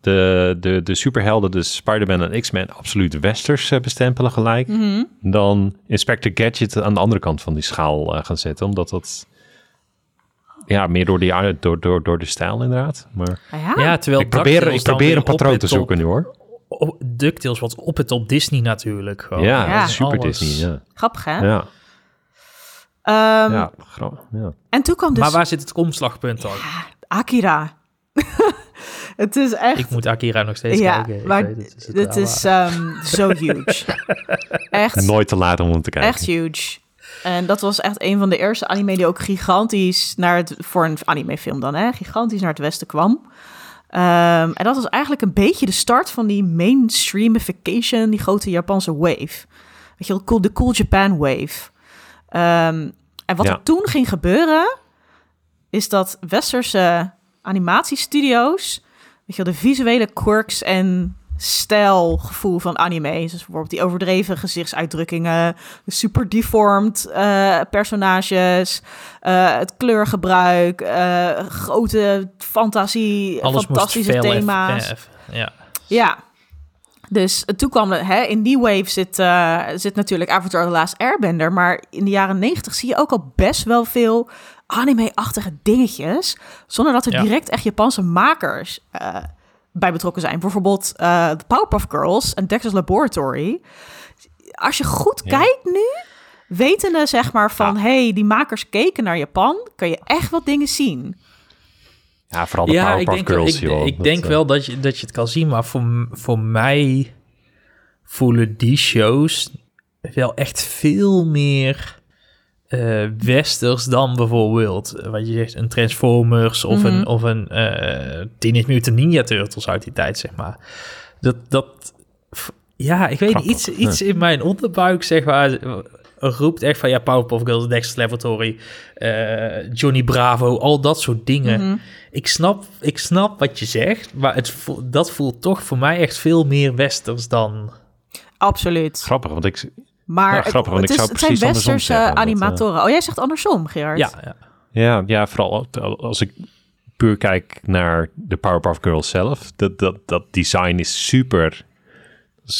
de, de, de superhelden, dus Spider-Man en X-Men, absoluut westers eh, bestempelen gelijk. Mhm. Dan Inspector Gadget aan de andere kant van die schaal eh, gaan zetten, omdat dat ja, meer door, die, door, door, door de stijl inderdaad. Maar Ah ja? Ja, terwijl ik probeer, ik probeer een patroon te zoeken nu hoor. Op- DuckTales was op het op Disney natuurlijk. Gewoon. Ja, Ja. super Alles. Disney. Ja, Grappig hè? ja, Ehm, ja, gra- ja. En toen kwam dus Maar waar zit het omslagpunt dan? Akira. het is echt... Ik moet Akira nog steeds ja, kijken. Ik maar weet het, het dit wel, is ehm, zo huge. echt Nooit te laat om hem te kijken. Echt huge. En dat was echt een van de eerste anime die ook gigantisch naar het, voor een animefilm dan, hè, gigantisch naar het westen kwam. Ehm, en dat was eigenlijk een beetje de start van die mainstreamification, die grote Japanse wave. Weet je wel, cool, de Cool Japan wave. Ehm, en wat Ja. er toen ging gebeuren, is dat westerse animatiestudio's, weet je wel, de visuele quirks en stijlgevoel van anime, dus bijvoorbeeld die overdreven gezichtsuitdrukkingen, super deformed eh, personages, eh, het kleurgebruik, eh, grote fantasie, Alles fantastische thema's. ja. Ja. Dus toen kwam er, hè, in die wave zit, zit natuurlijk Avatar The Last Airbender. Maar in de jaren negentig zie je ook al best wel veel anime-achtige dingetjes. Zonder dat er Ja. direct echt Japanse makers bij betrokken zijn. Bijvoorbeeld eh The Powerpuff Girls en Dexter's Laboratory. Als je goed Ja. kijkt nu, wetende zeg maar van... Ja. hey, die makers keken naar Japan, kan je echt wat dingen zien. Ja, vooral de Ja, ik Powerpuff denk, wel- Girls, ik, joh. ik Dat, denk eh, wel dat je, dat je het kan zien, maar voor, voor mij voelen die shows wel echt veel meer eh, westers dan bijvoorbeeld, eh, wat je zegt, een Transformers of Mhm. een, of een eh Teenage Mutant Ninja Turtles uit die tijd, zeg maar. Dat, dat f- ja, ik weet niet, Grappig, iets, iets in mijn onderbuik, zeg maar, roept echt van, ja, Powerpuff Girls, Dexter's Laboratory, eh, Johnny Bravo, al dat soort dingen. Mhm. Ik snap, ik snap wat je zegt, maar het voelt, dat voelt toch voor mij echt veel meer westers dan... Absoluut. Grappig, want ik... Maar grappig, want het, ik is, zou het zijn westerse zeggen, want, eh, animatoren. Oh, jij zegt andersom, Gerard. Ja, ja. Ja, ja, vooral als ik puur kijk naar de Powerpuff Girls zelf. Dat, dat, dat design is super...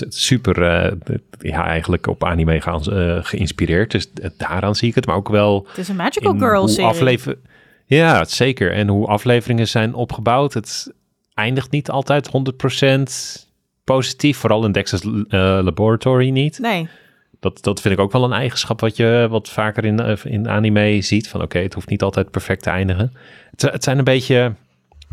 Super, eh, ja, eigenlijk op anime gaan, eh, geïnspireerd. Dus daaraan zie ik het. Maar ook wel Het is een Magical Girl serie. aflever- Ja, zeker. En hoe afleveringen zijn opgebouwd. Het eindigt niet altijd 100% positief. Vooral in Dexter's Laboratory niet. Nee, Dat, dat vind ik ook wel een eigenschap wat je wat vaker in, eh, in anime ziet. Van oké, het hoeft niet altijd perfect te eindigen. Het, het zijn een beetje...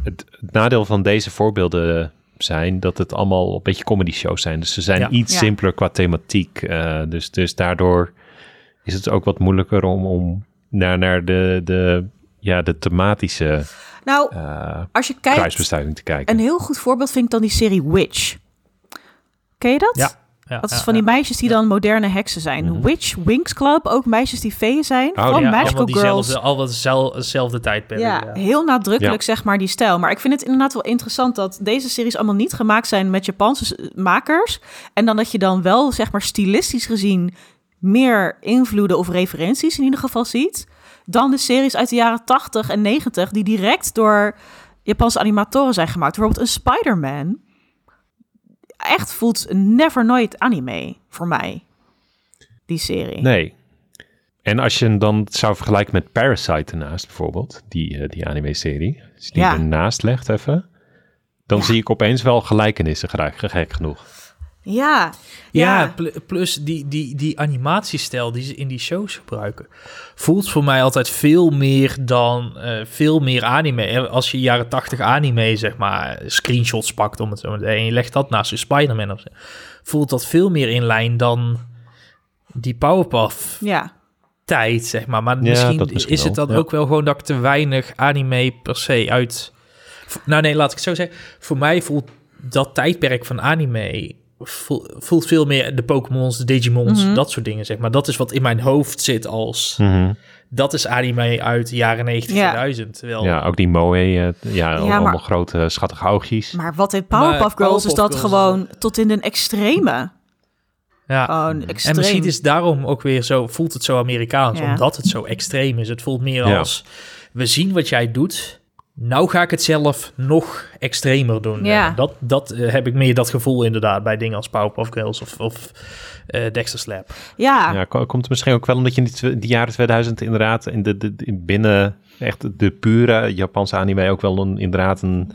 Het, het nadeel van deze voorbeelden zijn dat het allemaal een beetje comedy shows zijn. Dus ze zijn Ja. iets Ja. simpeler qua thematiek. eh, dus, dus daardoor is het ook wat moeilijker om, om naar, naar de, de, ja, de thematische Nou, eh als je kijkt, te kijken. een heel goed voorbeeld vind ik dan die serie Witch. Ken je dat? Ja. Ja, Dat is ja, van die ja. meisjes die dan moderne heksen zijn. Mhm. Witch, Winx Club, ook meisjes die feeën zijn. Oh, van ja, Magical allemaal Girls. al hetzelfde, tijdperk. Ja, Ja, heel nadrukkelijk Ja. zeg maar die stijl. Maar ik vind het inderdaad wel interessant dat deze series allemaal niet gemaakt zijn met Japanse s- makers. En dan dat je dan wel zeg maar stilistisch gezien meer invloeden of referenties in ieder geval ziet. Dan de series uit de jaren 80 en 90 die direct door Japanse animatoren zijn gemaakt. Bijvoorbeeld een Spider-Man. Echt voelt never nooit anime voor mij. Die serie. Nee. En als je hem dan zou vergelijken met Parasite ernaast bijvoorbeeld, die, eh, die anime-serie, als je die Ja. ernaast legt even, dan Ja. zie ik opeens wel gelijkenissen, gek genoeg. Ja. Ja, Ja. pl- plus die, die, die animatiestijl die ze in die shows gebruiken, voelt voor mij altijd veel meer dan eh, veel meer anime. Eh, Als je jaren 80 anime, zeg maar, screenshots pakt om het zo maar te zeggen, en je legt dat naast een Spider-Man of zo, voelt dat veel meer in lijn dan die Powerpuff Ja. tijd, zeg maar. Maar Ja, misschien, is het dan ja. ook wel gewoon dat ik te weinig anime per se uit... Nou nee, laat ik het zo zeggen. Voor mij voelt dat tijdperk van anime... voel- voelt veel meer de Pokémons, de Digimons, Mhm. dat soort dingen, zeg maar. Dat is wat in mijn hoofd zit als... Mhm. Dat is anime uit de jaren 90, Ja. 2000. Terwijl, Ja, ook die moe, eh, ja, allemaal maar- grote schattige oogjes. Maar wat in Powerpuff Maar Girls is dat Girls- gewoon tot in den extreme. ja. Gewoon extreem. En misschien is het daarom ook weer zo, voelt het zo Amerikaans, Ja. omdat het zo extreem is. Het voelt meer Ja. als, we zien wat jij doet, nou ga ik het zelf nog extremer doen. Ja. Eh, Dat, dat eh, heb ik meer dat gevoel inderdaad bij dingen als Powerpuff Girls of, of eh, Dexter's Lab. Ja, Ja, ko- komt het misschien ook wel omdat je in die, jaren 2000 inderdaad in de, de, in binnen echt de pure Japanse anime ook wel een, inderdaad een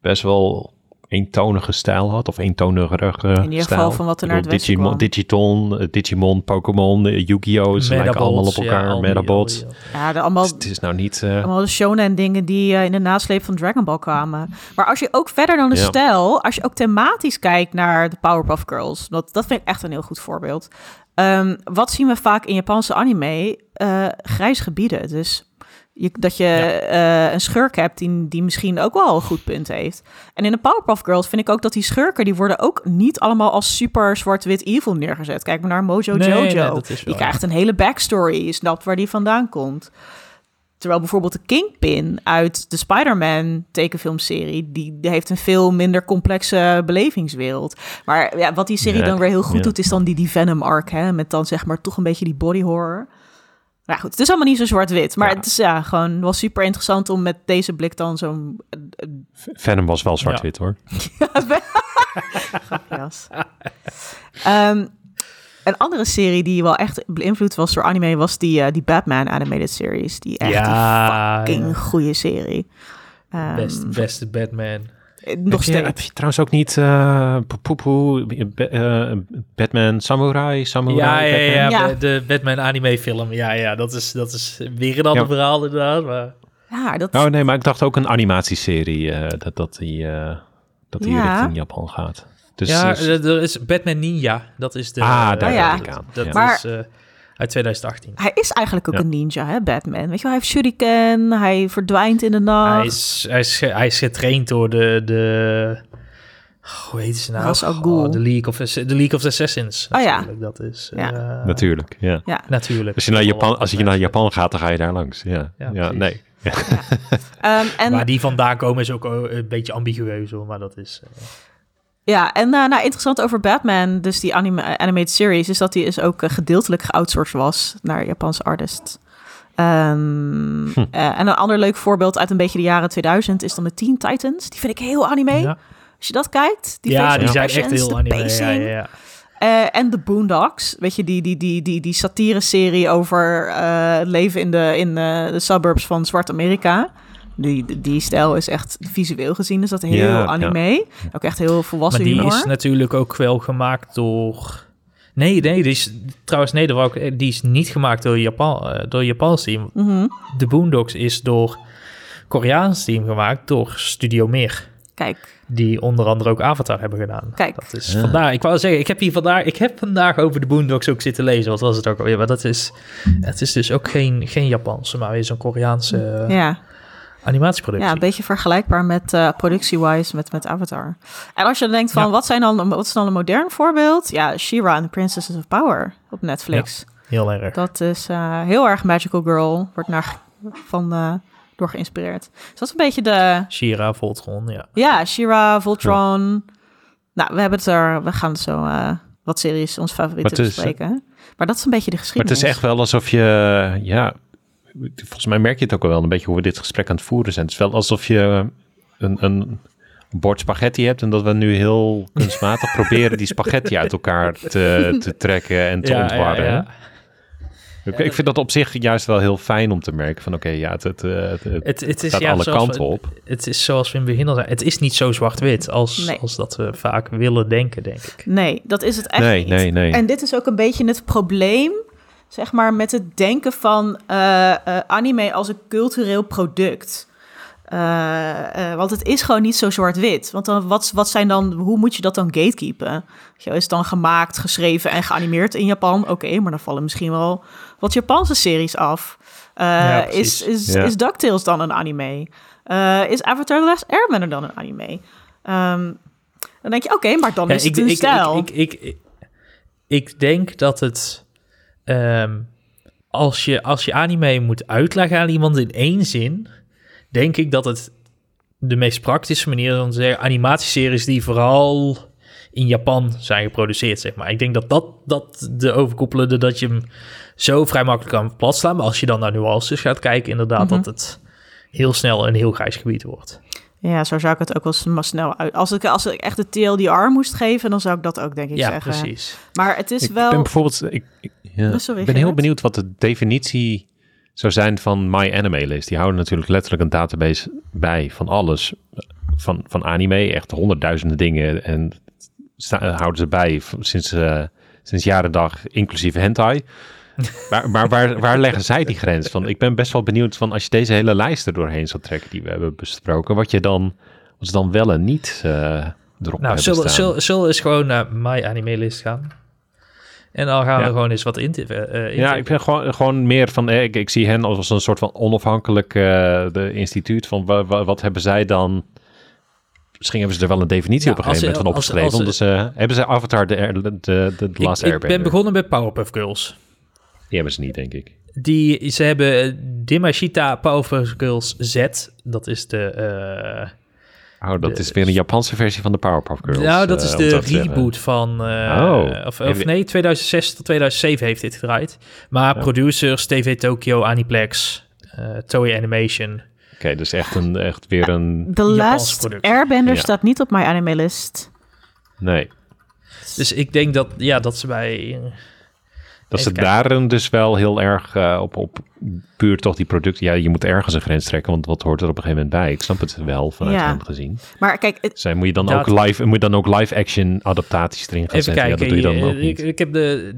best wel eentonige stijl had. Of eentonigere In ieder stijl. geval van wat er naar het westen Digiton, Digimon, Digimon, Pokémon, eh, Yu-Gi-Oh! Ze lijken allemaal op elkaar. ja, Metabots. ja de, allemaal, Dus het is nou niet... eh, allemaal de shonen dingen die eh, in de nasleep van Dragon Ball kwamen. Maar als je ook verder dan de Ja. stijl, als je ook thematisch kijkt naar de Powerpuff Girls, dat, dat vind ik echt een heel goed voorbeeld. Ehm, wat zien we vaak in Japanse anime? Eh grijs gebieden. Dus je, dat je eh, een schurk hebt die, die misschien ook wel een goed punt heeft. En in de Powerpuff Girls vind ik ook dat die schurken... die worden ook niet allemaal als super zwart-wit evil neergezet. Kijk maar naar Mojo Nee, Jojo. nee, is die krijgt een hele backstory. Je snapt waar die vandaan komt. Terwijl bijvoorbeeld de Kingpin uit de Spider-Man tekenfilmserie... Die, die heeft een veel minder complexe belevingswereld. Maar ja, wat die serie Ja, dan weer heel goed ja. doet... is dan die, die Venom-arc, hè. Met dan zeg maar toch een beetje die body horror. Nou goed, het is allemaal niet zo zwart-wit. Maar Ja. het is ja, gewoon wel super interessant om met deze blik dan zo'n... Venom was wel zwart-wit hoor. grapjas. Ehm, een andere serie die wel echt beïnvloed was door anime... was die, eh, die Batman animated series. Die echt Ja, die fucking ja. goede serie. Ehm, Best, beste Batman. Eh, nog heb, je, heb steeds. je trouwens ook niet eh, poepoe, eh, Batman Samurai, Samurai Ja, ja, ja, Ja. De, de Batman anime film. Ja, ja, dat is, dat is weer een ander Ja. verhaal inderdaad. Maar... Ja, dat... Oh nee, maar ik dacht ook een animatieserie eh, dat, dat die, eh, dat die Ja. richting Japan gaat. Dus, ja, dus- er is Batman Ninja. Dat is de... Ah, eh, daar ja. denk ik aan. Dat is eh, uit 2018. Hij is eigenlijk ook Ja. een ninja, hè, Batman. Weet je wel, hij heeft shuriken, hij verdwijnt in de nacht. Hij is, hij, is, hij is getraind door de... de hoe heet ze nou? Ra's al Ghul. Oh, de, League of, the League of the Assassins. Oh ja. natuurlijk. Dat is... Ja. eh, Natuurlijk, ja. Ja. Natuurlijk. Als je, naar Japan, als je naar Japan gaat, dan ga je daar langs. Ja, Ja, nee. Ehm, en Waar die vandaan komen is ook eh, een beetje ambigueus hoor, maar dat is... eh, Ja, en eh, nou, interessant over Batman, dus die anime, animated series, is dat hij dus ook eh, gedeeltelijk geoutsourced was naar Japanse artists. Ehm, Hm. eh, en een ander leuk voorbeeld uit een beetje de jaren 2000 is dan de Teen Titans. Die vind ik heel anime. ja, Als je dat kijkt, die, ja die zijn echt heel anime. Ja, pacing. ja, ja. En de Boondocks, weet je, die, die, die, die, die satire-serie over het leven in, de, in de suburbs van Zwart-Amerika. Die, die, stijl is echt visueel gezien, is dat heel Ja, ja. anime. Ook echt heel volwassen Maar die humor. is natuurlijk ook wel gemaakt door... Nee, nee, die is trouwens nee, die is niet gemaakt door Japan, eh, door Japans team. Mhm. De Boondocks is door Koreaans team gemaakt door Studio Meer. Kijk, Die onder andere ook Avatar hebben gedaan. Kijk. Dat is Ja. vandaar. Ik wou zeggen, ik heb hier vandaag, ik heb vandaag over de Boondocks ook zitten lezen. Wat was het ook alweer? Maar dat is, het is dus ook geen, geen Japanse, maar weer zo'n Koreaanse eh, ja. Animatieproductie. ja, een beetje vergelijkbaar met eh, productie-wise met, met Avatar. En als je dan denkt van, Ja. wat, zijn dan, wat is dan een modern voorbeeld? Ja, She-Ra en the Princesses of Power op Netflix. Heel erg. Dat is eh, heel erg Magical Girl, wordt naar, van, eh, door geïnspireerd. Dus dat is een beetje de... Shira, Voltron, ja. Ja, She-Ra, Voltron. Nou, we hebben het er... We gaan zo eh, wat series, onze favorieten Maar het is, bespreken. Maar dat is een beetje de Maar het geschiedenis. is echt wel alsof je, ja, volgens mij merk je het ook wel een beetje hoe we dit gesprek aan het voeren zijn. Het is wel alsof je een, een bord spaghetti hebt en dat we nu heel kunstmatig proberen die spaghetti uit elkaar te, te trekken en te ontwarren. hè? Ik, ik vind dat op zich juist wel heel fijn om te merken van oké, ja, het, het, het, het Het, het is gaat ja, alle zoals kanten we- op. Het is zoals we in het begin al zeiden. Het is niet zo zwart-wit als, Nee. als dat we vaak willen denken, denk ik. Nee, dat is het echt Nee, niet. nee, nee. En dit is ook een beetje het probleem, zeg maar, met het denken van eh, eh, anime als een cultureel product. Eh, want het is gewoon niet zo zwart-wit. Want dan, wat, wat zijn dan, hoe moet je dat dan gatekeepen? Is het dan gemaakt, geschreven en geanimeerd in Japan? Oké, maar dan vallen misschien wel wat Japanse series af. Ja, is, is, Ja. is DuckTales dan een anime? Is Avatar The Last Airbender dan een anime? Ehm, dan denk je, oké, maar dan Ja, is het een stijl. Ik, ik, ik, ik denk dat het... ehm, als, je, als je anime moet uitleggen aan iemand in één zin... denk ik dat het de meest praktische manier is om te zeggen... animatieseries die vooral in Japan zijn geproduceerd, zeg maar. Ik denk dat dat, dat de overkoepelende... dat je hem zo vrij makkelijk kan platslaan. Maar als je dan naar nuances gaat kijken... inderdaad Mhm. dat het heel snel een heel grijs gebied wordt. Ja, zo zou ik het ook wel maar snel uit. Als ik, als ik echt de TLDR moest geven, dan zou ik dat ook denk ik ja, zeggen. precies. Maar het is Ik wel. ben bijvoorbeeld, ik, ik- ja, Oh, sorry, ik ben heel benieuwd wat de definitie zou zijn van My Anime List. Die houden natuurlijk letterlijk een database bij van alles. Van, van anime, echt honderdduizenden dingen. En sta- houden ze bij sinds, eh, sinds jaren dag, inclusief hentai. Maar maar waar, waar leggen zij die grens van? Ik ben best wel benieuwd van als je deze hele lijst er doorheen zou trekken die we hebben besproken. Wat je dan, wat ze dan wel en niet eh, erop Nou, zullen, zullen, zullen eens gewoon naar My Anime List gaan? En dan gaan Ja. we gewoon eens wat intippen. eh, Ja, intippen. ik ben gewoon, gewoon meer van, eh, ik, ik zie hen als een soort van onafhankelijk eh, de instituut van wa- wa- wat hebben zij dan... Misschien hebben ze er wel een definitie Ja, op een gegeven moment van als- opgeschreven. als- omdat ze, hebben ze Avatar de, de, de, de Ik, Last ik Airbender? ben begonnen met Powerpuff Girls. Die hebben ze niet, denk ik. Die, ze hebben eh, Dimashita Powerpuff Girls Z. Dat is de... eh, Oh, dat De- is weer een Japanse versie van de Powerpuff Girls. nou, dat eh, is de reboot van... eh, Oh. Of, of nee, 2006 tot 2007 heeft dit gedraaid. Maar Ja. producers, TV Tokyo, Aniplex, eh Toei Animation... Oké, dus echt, een, echt weer een... The Japanse Last productie. Airbender Ja. staat niet op mijn anime list. Nee, Dus ik denk dat, ja, dat ze bij... dat ze kijken. daarin dus wel heel erg eh, op, op puur toch die producten... Ja, je moet ergens een grens trekken, want wat hoort er op een gegeven moment bij? Ik snap het wel vanuit Ja. hen gezien. Maar kijk, het- Zijn, moet je dan ook live, moet je dan ook live action adaptaties erin gaan Even zetten? kijken, ja, dat doe je dan eh, ook niet. ik, ik heb de,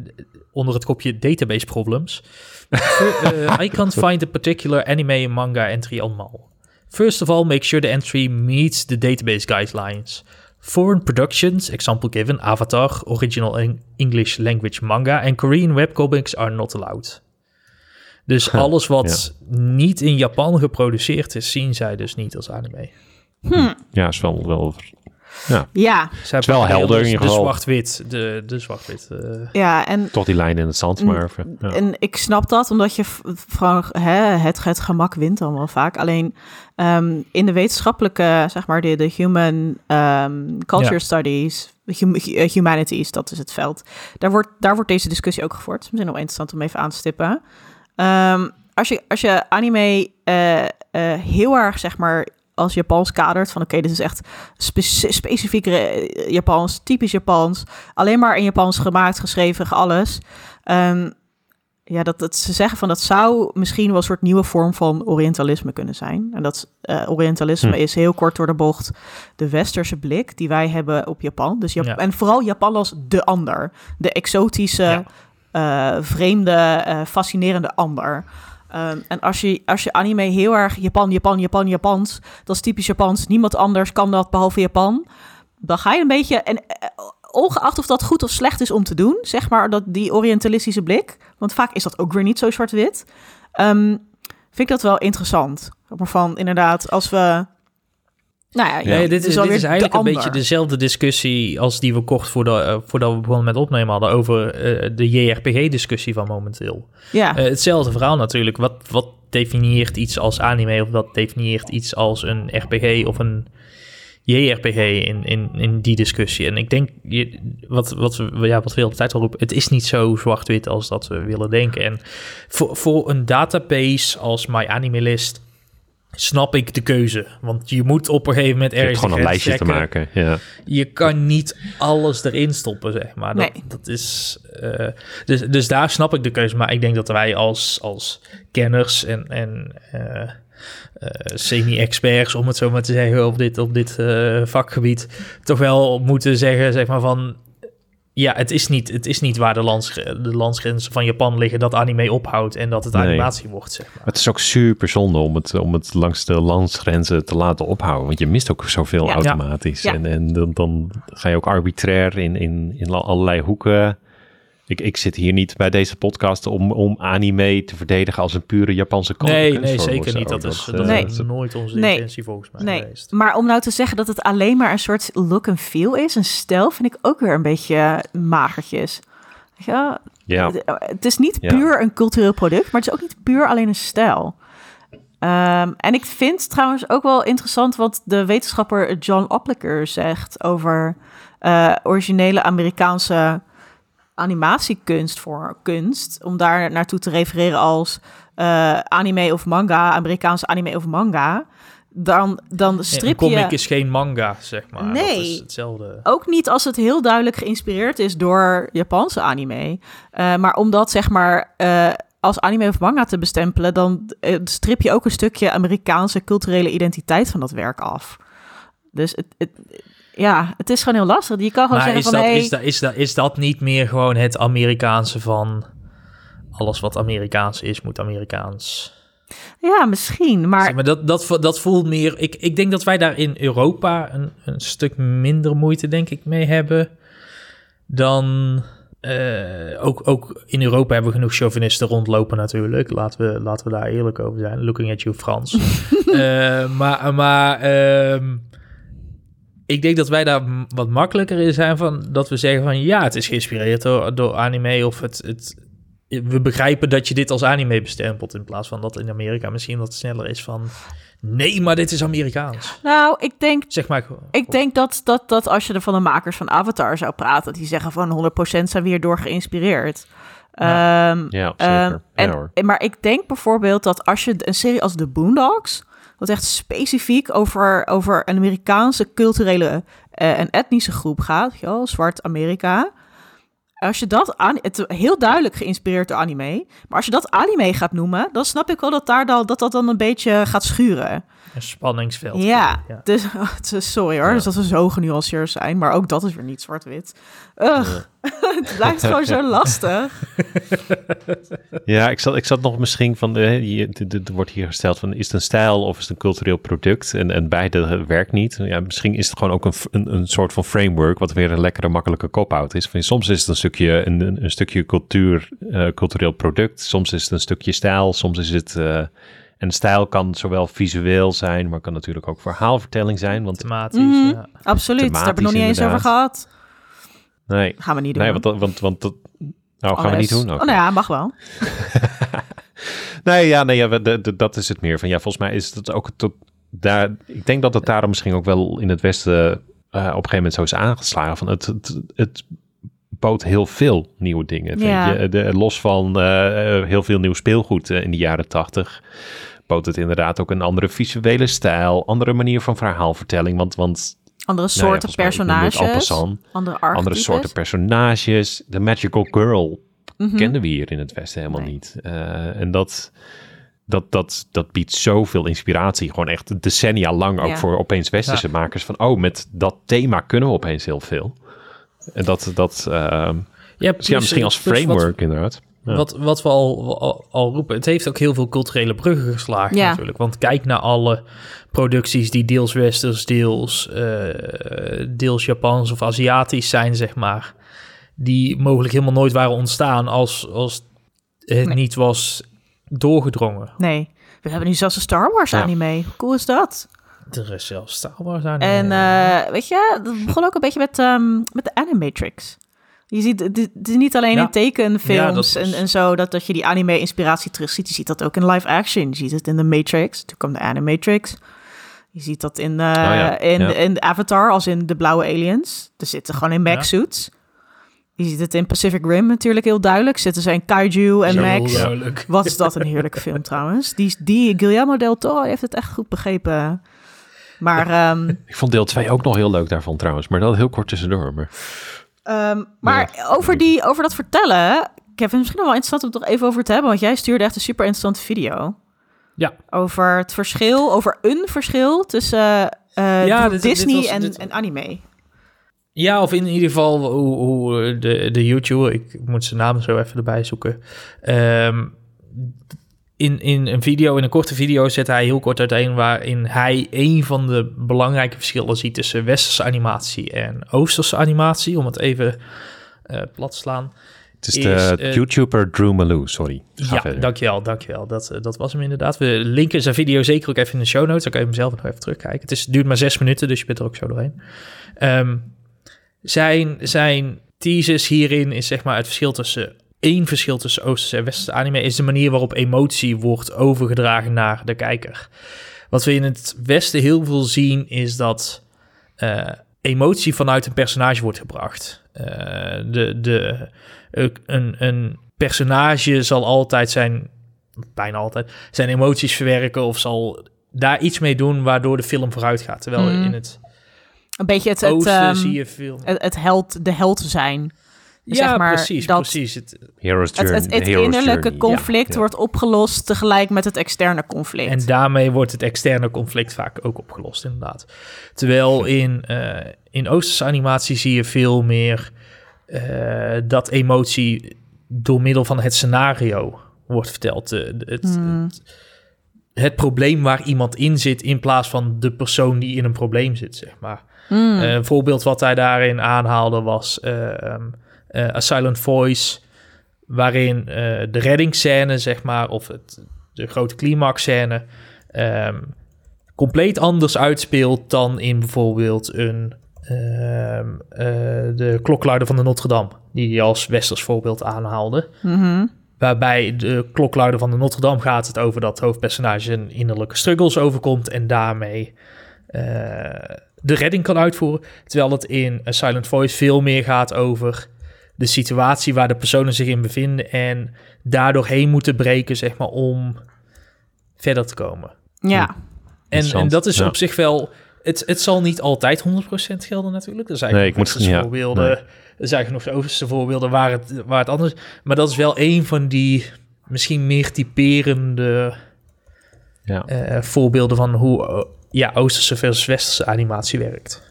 onder het kopje database problems. Eh, I can't find a particular anime manga entry on MAL. First of all, make sure the entry meets the database guidelines. Foreign productions, example given, Avatar, original Eng- English language manga en Korean webcomics are not allowed. Dus Huh, alles wat niet in Japan geproduceerd is, zien zij dus niet als anime. Ja, is wel, wel ja, Zij is wel helder in ieder De geval. zwart-wit, de, de zwart-wit. eh, ja, en, toch die lijn in het zand. Maar even, ja. en ik snap dat, omdat je v- gewoon hè, het, het gemak wint dan wel vaak. Alleen ehm, in de wetenschappelijke, zeg maar, de, de human ehm, culture Ja. studies, hum- hu- humanities, dat is het veld. Daar wordt, daar wordt deze discussie ook gevoerd. Misschien wel interessant om even aan te stippen. Ehm, als, je, als je anime eh, eh, heel erg, zeg maar, als Japans kadert, van oké, dit is echt spe specifiek Japans, typisch Japans, alleen maar in Japans gemaakt, geschreven, alles. Ehm, ja, dat, dat ze zeggen van dat zou misschien wel een soort nieuwe vorm van Orientalisme kunnen zijn. En dat eh, Orientalisme Hm. is heel kort door de bocht de westerse blik die wij hebben op Japan. Dus Jap- Ja. En vooral Japan als de ander, de exotische, Ja. eh, vreemde, eh, fascinerende ander. Ehm, en als je, als je anime heel erg Japan, Japan, Japan, Japans, dat is typisch Japans, niemand anders kan dat behalve Japan, dan ga je een beetje, en eh, ongeacht of dat goed of slecht is om te doen, zeg maar, dat die orientalistische blik, want vaak is dat ook weer niet zo zwart-wit, ehm, vind ik dat wel interessant. Maar van inderdaad, als we nou ja, Ja, dit, is, dit is eigenlijk een beetje dezelfde discussie als die we kort voordat, eh, voordat we begonnen met opnemen hadden over eh, de JRPG-discussie van momenteel. Ja, Eh, hetzelfde verhaal natuurlijk. Wat, wat definieert iets als anime of wat definieert iets als een RPG of een JRPG in, in, in die discussie? En ik denk, je, wat, wat, we, ja, wat we de tijd al roepen, het is niet zo zwart-wit als dat we willen denken. En voor, voor een database als MyAnimeList snap ik de keuze. Want je moet op een gegeven moment Je ergens gewoon een lijstje te maken. Ja. je kan niet alles erin stoppen, zeg maar. Dat, Nee. dat is, eh, dus, dus daar snap ik de keuze. Maar ik denk dat wij als, als kenners en, en eh, eh, semi-experts, om het zo maar te zeggen, op dit, op dit eh, vakgebied, toch wel moeten zeggen, zeg maar, van... Ja, het is niet, het is niet waar de, lands, de landsgrenzen van Japan liggen dat anime ophoudt en dat het Nee. animatie wordt, zeg maar. Het is ook super zonde om het, om het langs de landsgrenzen te laten ophouden. Want je mist ook zoveel Ja. automatisch. Ja. En, en dan, dan ga je ook arbitrair in, in, in allerlei hoeken. Ik, ik zit hier niet bij deze podcast om, om anime te verdedigen als een pure Japanse kunst. Nee, nee, zeker niet. Dat is, eh, dat Nee. is nooit onze Nee. intentie volgens mij nee. geweest. Maar om nou te zeggen dat het alleen maar een soort look en feel is, een stijl, vind ik ook weer een beetje magertjes. Wel? Ja, Het- Het is niet Ja. puur een cultureel product, maar het is ook niet puur alleen een stijl. Ehm, en ik vind trouwens ook wel interessant wat de wetenschapper John Opliker zegt over eh, originele Amerikaanse animatiekunst voor kunst. Om daar naartoe te refereren als eh, anime of manga, Amerikaanse anime of manga. Dan, dan een strip comic je... is geen manga, zeg maar. Nee. Dat is hetzelfde. Ook niet als het heel duidelijk geïnspireerd is door Japanse anime. Eh, maar om dat zeg maar eh, als anime of manga te bestempelen, dan strip je ook een stukje Amerikaanse culturele identiteit van dat werk af. Dus het, het, ja, het is gewoon heel lastig. Je kan gewoon Maar zeggen is van, dat, hey, is, dat, is, dat, is dat niet meer gewoon het Amerikaanse van... Alles wat Amerikaans is, moet Amerikaans... ja, misschien. Maar Zeg maar dat, dat, dat voelt meer... Ik, ik denk dat wij daar in Europa een, een stuk minder moeite, denk ik, mee hebben... dan... eh, ook, ook in Europa hebben we genoeg chauvinisten rondlopen natuurlijk. Laten we, laten we daar eerlijk over zijn. Looking at you, Frans. Eh, maar maar ehm, ik denk dat wij daar wat makkelijker in zijn van... dat we zeggen van ja, het is geïnspireerd door, door anime... of het, het, we begrijpen dat je dit als anime bestempelt... in plaats van dat in Amerika misschien wat sneller is van... nee, maar dit is Amerikaans. nou, ik denk Zeg maar gewoon. Ik denk dat, dat, dat als je er van de makers van Avatar zou praten, die zeggen van 100% zijn we hierdoor geïnspireerd. Ja. Ehm, ja ehm, zeker. en, ja, hoor. maar ik denk bijvoorbeeld dat als je een serie als The Boondocks, wat echt specifiek over, over een Amerikaanse culturele eh, en etnische groep gaat, wel, zwart Amerika. Als je dat aan, het heel duidelijk geïnspireerd door anime, maar als je dat anime gaat noemen, dan snap ik wel dat daar dan, dat, dat dan een beetje gaat schuren. Een spanningsveld. Ja, Ja. dus sorry hoor, Ja. dus dat we zo genuanceerd zijn, maar ook dat is weer niet zwart-wit. Ugh, het blijft gewoon zo lastig. Ja, ik zat, ik zat nog misschien van, eh, er wordt hier gesteld van, is het een stijl of is het een cultureel product? En, en beide werkt niet. Ja, misschien is het gewoon ook een, een, een soort van framework, wat weer een lekkere, makkelijke cop-out is. Van, soms is het een stukje, een, een, een stukje cultuur, eh, cultureel product. Soms is het een stukje stijl, soms is het... eh, en stijl kan zowel visueel zijn, maar kan natuurlijk ook verhaalvertelling zijn. Want Thematisch, Mhm. ja. Absoluut, daar hebben we nog niet eens over gehad. nee, Gaan we niet doen. nee want, dat- want, want dat... Nou, gaan we niet doen? Oh, nou ja, mag wel. Nee, ja, nee, ja, we- de- de- dat is het meer. Van, ja, volgens mij is het ook tot daar. Ik denk dat het daarom misschien ook wel in het Westen eh, op een gegeven moment zo is aangeslagen. Van het, het, het bood heel veel nieuwe dingen. Vind Ja. je? De, los van eh, heel veel nieuw speelgoed eh, in de jaren tachtig. Bood het inderdaad ook een andere visuele stijl, andere manier van verhaalvertelling. Want, want Andere nou ja, soorten personages, andere archetypes. andere soorten personages. De Magical Girl Mhm. kenden we hier in het Westen helemaal Nee. niet. Eh, en dat, dat, dat, dat biedt zoveel inspiratie. Gewoon echt decennia lang ook Ja. voor opeens Westerse makers. Van, oh, met dat thema kunnen we opeens heel veel. En dat, dat eh, Ja, dus ja, misschien als wat- framework inderdaad. Ja. wat, wat we al, al, al roepen, het heeft ook heel veel culturele bruggen geslagen Ja. natuurlijk. Want kijk naar alle producties die deels westers, deels, eh, deels Japans of Aziatisch zijn, zeg maar. Die mogelijk helemaal nooit waren ontstaan als, als het Nee. niet was doorgedrongen. Nee. We hebben nu zelfs een Star Wars Ja. anime. Hoe cool is dat? Er is zelfs Star Wars aan. En eh, weet je, dat begon ook een beetje met, ehm, met de Animatrix. Je ziet, het is niet alleen Ja. in tekenfilms Ja, dat is- en, en zo dat, dat je die anime-inspiratie terugziet. Je ziet dat ook in live action. Je ziet het in de Matrix. Toen kwam de Animatrix. Je ziet dat in, ja, in, ja. in Avatar, als in de blauwe aliens. Er zitten gewoon in mech suits. Je ziet het in Pacific Rim natuurlijk heel duidelijk. Zitten ze in kaiju en duidelijk. Wat is dat een heerlijke film trouwens. Die, die Guillermo del Toro heeft het echt goed begrepen. Maar, ehm, Ik vond deel 2 ook nog heel leuk daarvan trouwens. Maar dat heel kort tussendoor. Maar... ehm, maar over, die, over dat vertellen... Kevin, misschien wel interessant om het toch even over te hebben. Want jij stuurde echt een super interessante video. Ja. Over het verschil, over een verschil tussen eh, Ja, dit- dit Disney was- en, dit- en anime. Ja, of in ieder geval hoe, hoe de, de YouTuber, ik moet zijn naam zo even erbij zoeken. Ehm, in, in een video, in een korte video, zet hij heel kort uiteen waarin hij een van de belangrijke verschillen ziet tussen westerse animatie en oosterse animatie, om het even eh, plat te slaan. Het is Is, de eh, YouTuber Drew Malou, sorry. Ga ja, verder. dankjewel, dankjewel. Dat, eh, dat was hem inderdaad. We linken zijn video zeker ook even in de show notes. Dan kan je hem zelf nog even terugkijken. Het, is, het duurt maar zes minuten, dus je bent er ook zo doorheen. Ehm, zijn, zijn thesis hierin is zeg maar het verschil tussen... één verschil tussen Oosterse en Westerse anime... is de manier waarop emotie wordt overgedragen naar de kijker. Wat we in het Westen heel veel zien is dat... eh, emotie vanuit een personage wordt gebracht. Eh, de, de, eh, een, een personage zal altijd zijn, bijna altijd, zijn emoties verwerken of zal daar iets mee doen waardoor de film vooruit gaat. Terwijl Mm. in het Een beetje het, het, oosten ehm, zie je veel... het, het held, de held zijn. Ja, zeg maar precies, dat- precies. Het, Hero's Het, Journey. het, het de Hero's innerlijke Journey, conflict ja, ja. wordt opgelost tegelijk met het externe conflict. En daarmee wordt het externe conflict vaak ook opgelost, inderdaad. Terwijl in, eh, in Oosterse animatie zie je veel meer eh, dat emotie door middel van het scenario wordt verteld. Het, Hmm. het, het probleem waar iemand in zit, in plaats van de persoon die in een probleem zit, zeg maar. Hmm. Eh, een voorbeeld wat hij daarin aanhaalde was eh, eh, A Silent Voice, waarin eh, de reddingsscène, zeg maar, of het, de grote climaxscène, ehm, compleet anders uitspeelt dan in bijvoorbeeld een, ehm, eh, de klokluider van de Notre Dame, die hij als westers voorbeeld aanhaalde. Mhm. Waarbij de klokluider van de Notre Dame gaat het over dat hoofdpersonage een innerlijke struggles overkomt en daarmee de redding kan uitvoeren. Terwijl het in A Silent Voice veel meer gaat over de situatie waar de personen zich in bevinden en daardoor heen moeten breken, zeg maar, om verder te komen. Ja, En, en dat is ja. op zich wel. Het, het zal niet altijd 100% gelden, natuurlijk. Er zijn Nee, ik moet- ja, voorbeelden. nee. Er zijn genoeg overste voorbeelden waar het, waar het anders Maar dat is wel een van die misschien meer typerende Ja. eh, voorbeelden van hoe eh, ja, Oosterse versus Westerse animatie werkt.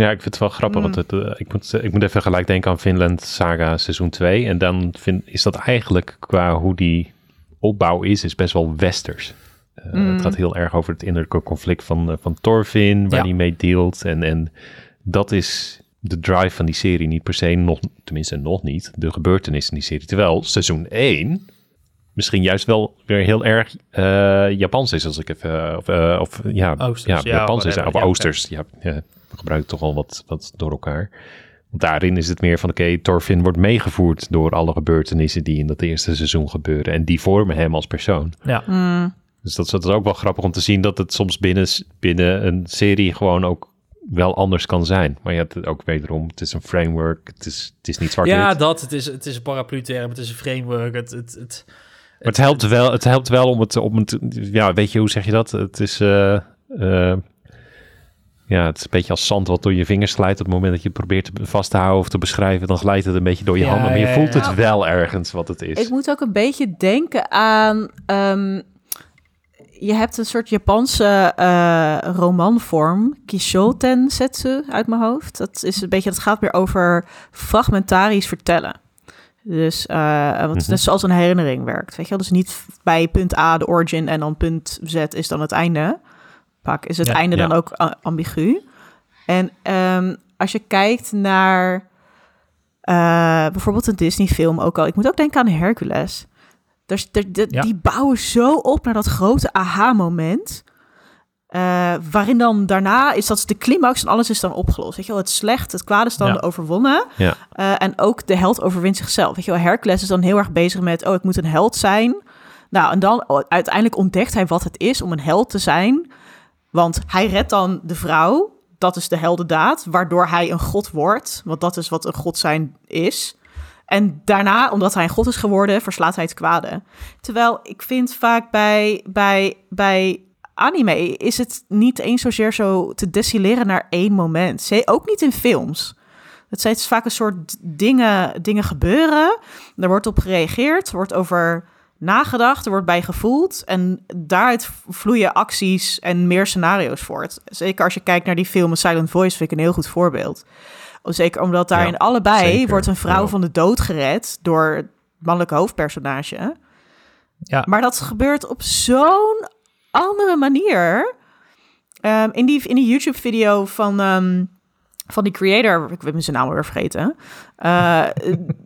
Ja, ik vind het wel grappig, Mm. want het, eh, ik, moet, ik moet even gelijk denken aan Finland Saga seizoen 2. En dan vind, is dat eigenlijk qua hoe die opbouw is, is best wel westers. Eh, Mm. Het gaat heel erg over het innerlijke conflict van, eh, van Thorfinn, waar Ja. hij mee dealt. En, en dat is de drive van die serie, niet per se, nog, tenminste nog niet, de gebeurtenis in die serie. Terwijl seizoen 1 misschien juist wel weer heel erg eh, Japans is, als ik even, of, of ja, Oosters, ja, ja, Japans is, of Oosters. Ja, ja, we gebruiken toch al wat, wat door elkaar. Want daarin is het meer van, oké, Thorfinn wordt meegevoerd door alle gebeurtenissen die in dat eerste seizoen gebeuren. En die vormen hem als persoon. Ja, Mm. Dus dat, dat is ook wel grappig om te zien dat het soms binnen, binnen een serie gewoon ook wel anders kan zijn. Maar je hebt het ook wederom, het is een framework, het is, het is niet zwart-wit. ja dat. Het is, het is een paraplu-term, het is een framework. Het, het, het, Maar het helpt wel, het helpt wel om het, om het, ja, weet je, hoe zeg je dat? Het is, eh, eh, ja, het is een beetje als zand wat door je vingers glijdt. Op het moment dat je het probeert te vast te houden of te beschrijven, dan glijdt het een beetje door je Ja, handen. Maar je ja, voelt ja. het wel ergens wat het is. Ik moet ook een beetje denken aan. ehm, je hebt een soort Japanse eh, romanvorm, Kishoten Setsu uit mijn hoofd. Dat is een beetje, het gaat meer over fragmentarisch vertellen. Dus uh, want Mhm. net zoals een herinnering werkt. Weet je wel? Dus niet bij punt A de origin en dan punt Z is dan het einde. Vaak is het Ja, einde ja. dan ook ambigu. En ehm, als je kijkt naar eh, bijvoorbeeld een Disney-film ook al. Ik moet ook denken aan Hercules. Ja. Die bouwen zo op naar dat grote aha-moment. eh, waarin dan daarna is dat de climax en alles is dan opgelost. Weet je wel, het slecht, het kwaad is dan Ja. overwonnen. Ja. Eh, en ook de held overwint zichzelf. Weet je wel, Hercules is dan heel erg bezig met... oh, ik moet een held zijn. Nou, en dan oh, uiteindelijk ontdekt hij wat het is om een held te zijn. Want hij redt dan de vrouw. Dat is de heldendaad, waardoor hij een god wordt. Want dat is wat een god zijn is. En daarna, omdat hij een god is geworden, verslaat hij het kwade. Terwijl ik vind vaak bij, bij, bij anime is het niet eens zozeer zo te destilleren naar één moment. Ook niet in films. Het zijn vaak een soort dingen, dingen gebeuren. Er wordt op gereageerd, er wordt over nagedacht, er wordt bij gevoeld. En daaruit vloeien acties en meer scenario's voort. Zeker als je kijkt naar die film Silent Voice, vind ik een heel goed voorbeeld. Zeker omdat daarin Ja, allebei zeker. wordt een vrouw Ja. van de dood gered door het mannelijke hoofdpersonage. Ja. Maar dat gebeurt op zo'n andere manier. Ehm, in die, in die YouTube-video van, ehm, van die creator, ik weet zijn naam weer vergeten, eh,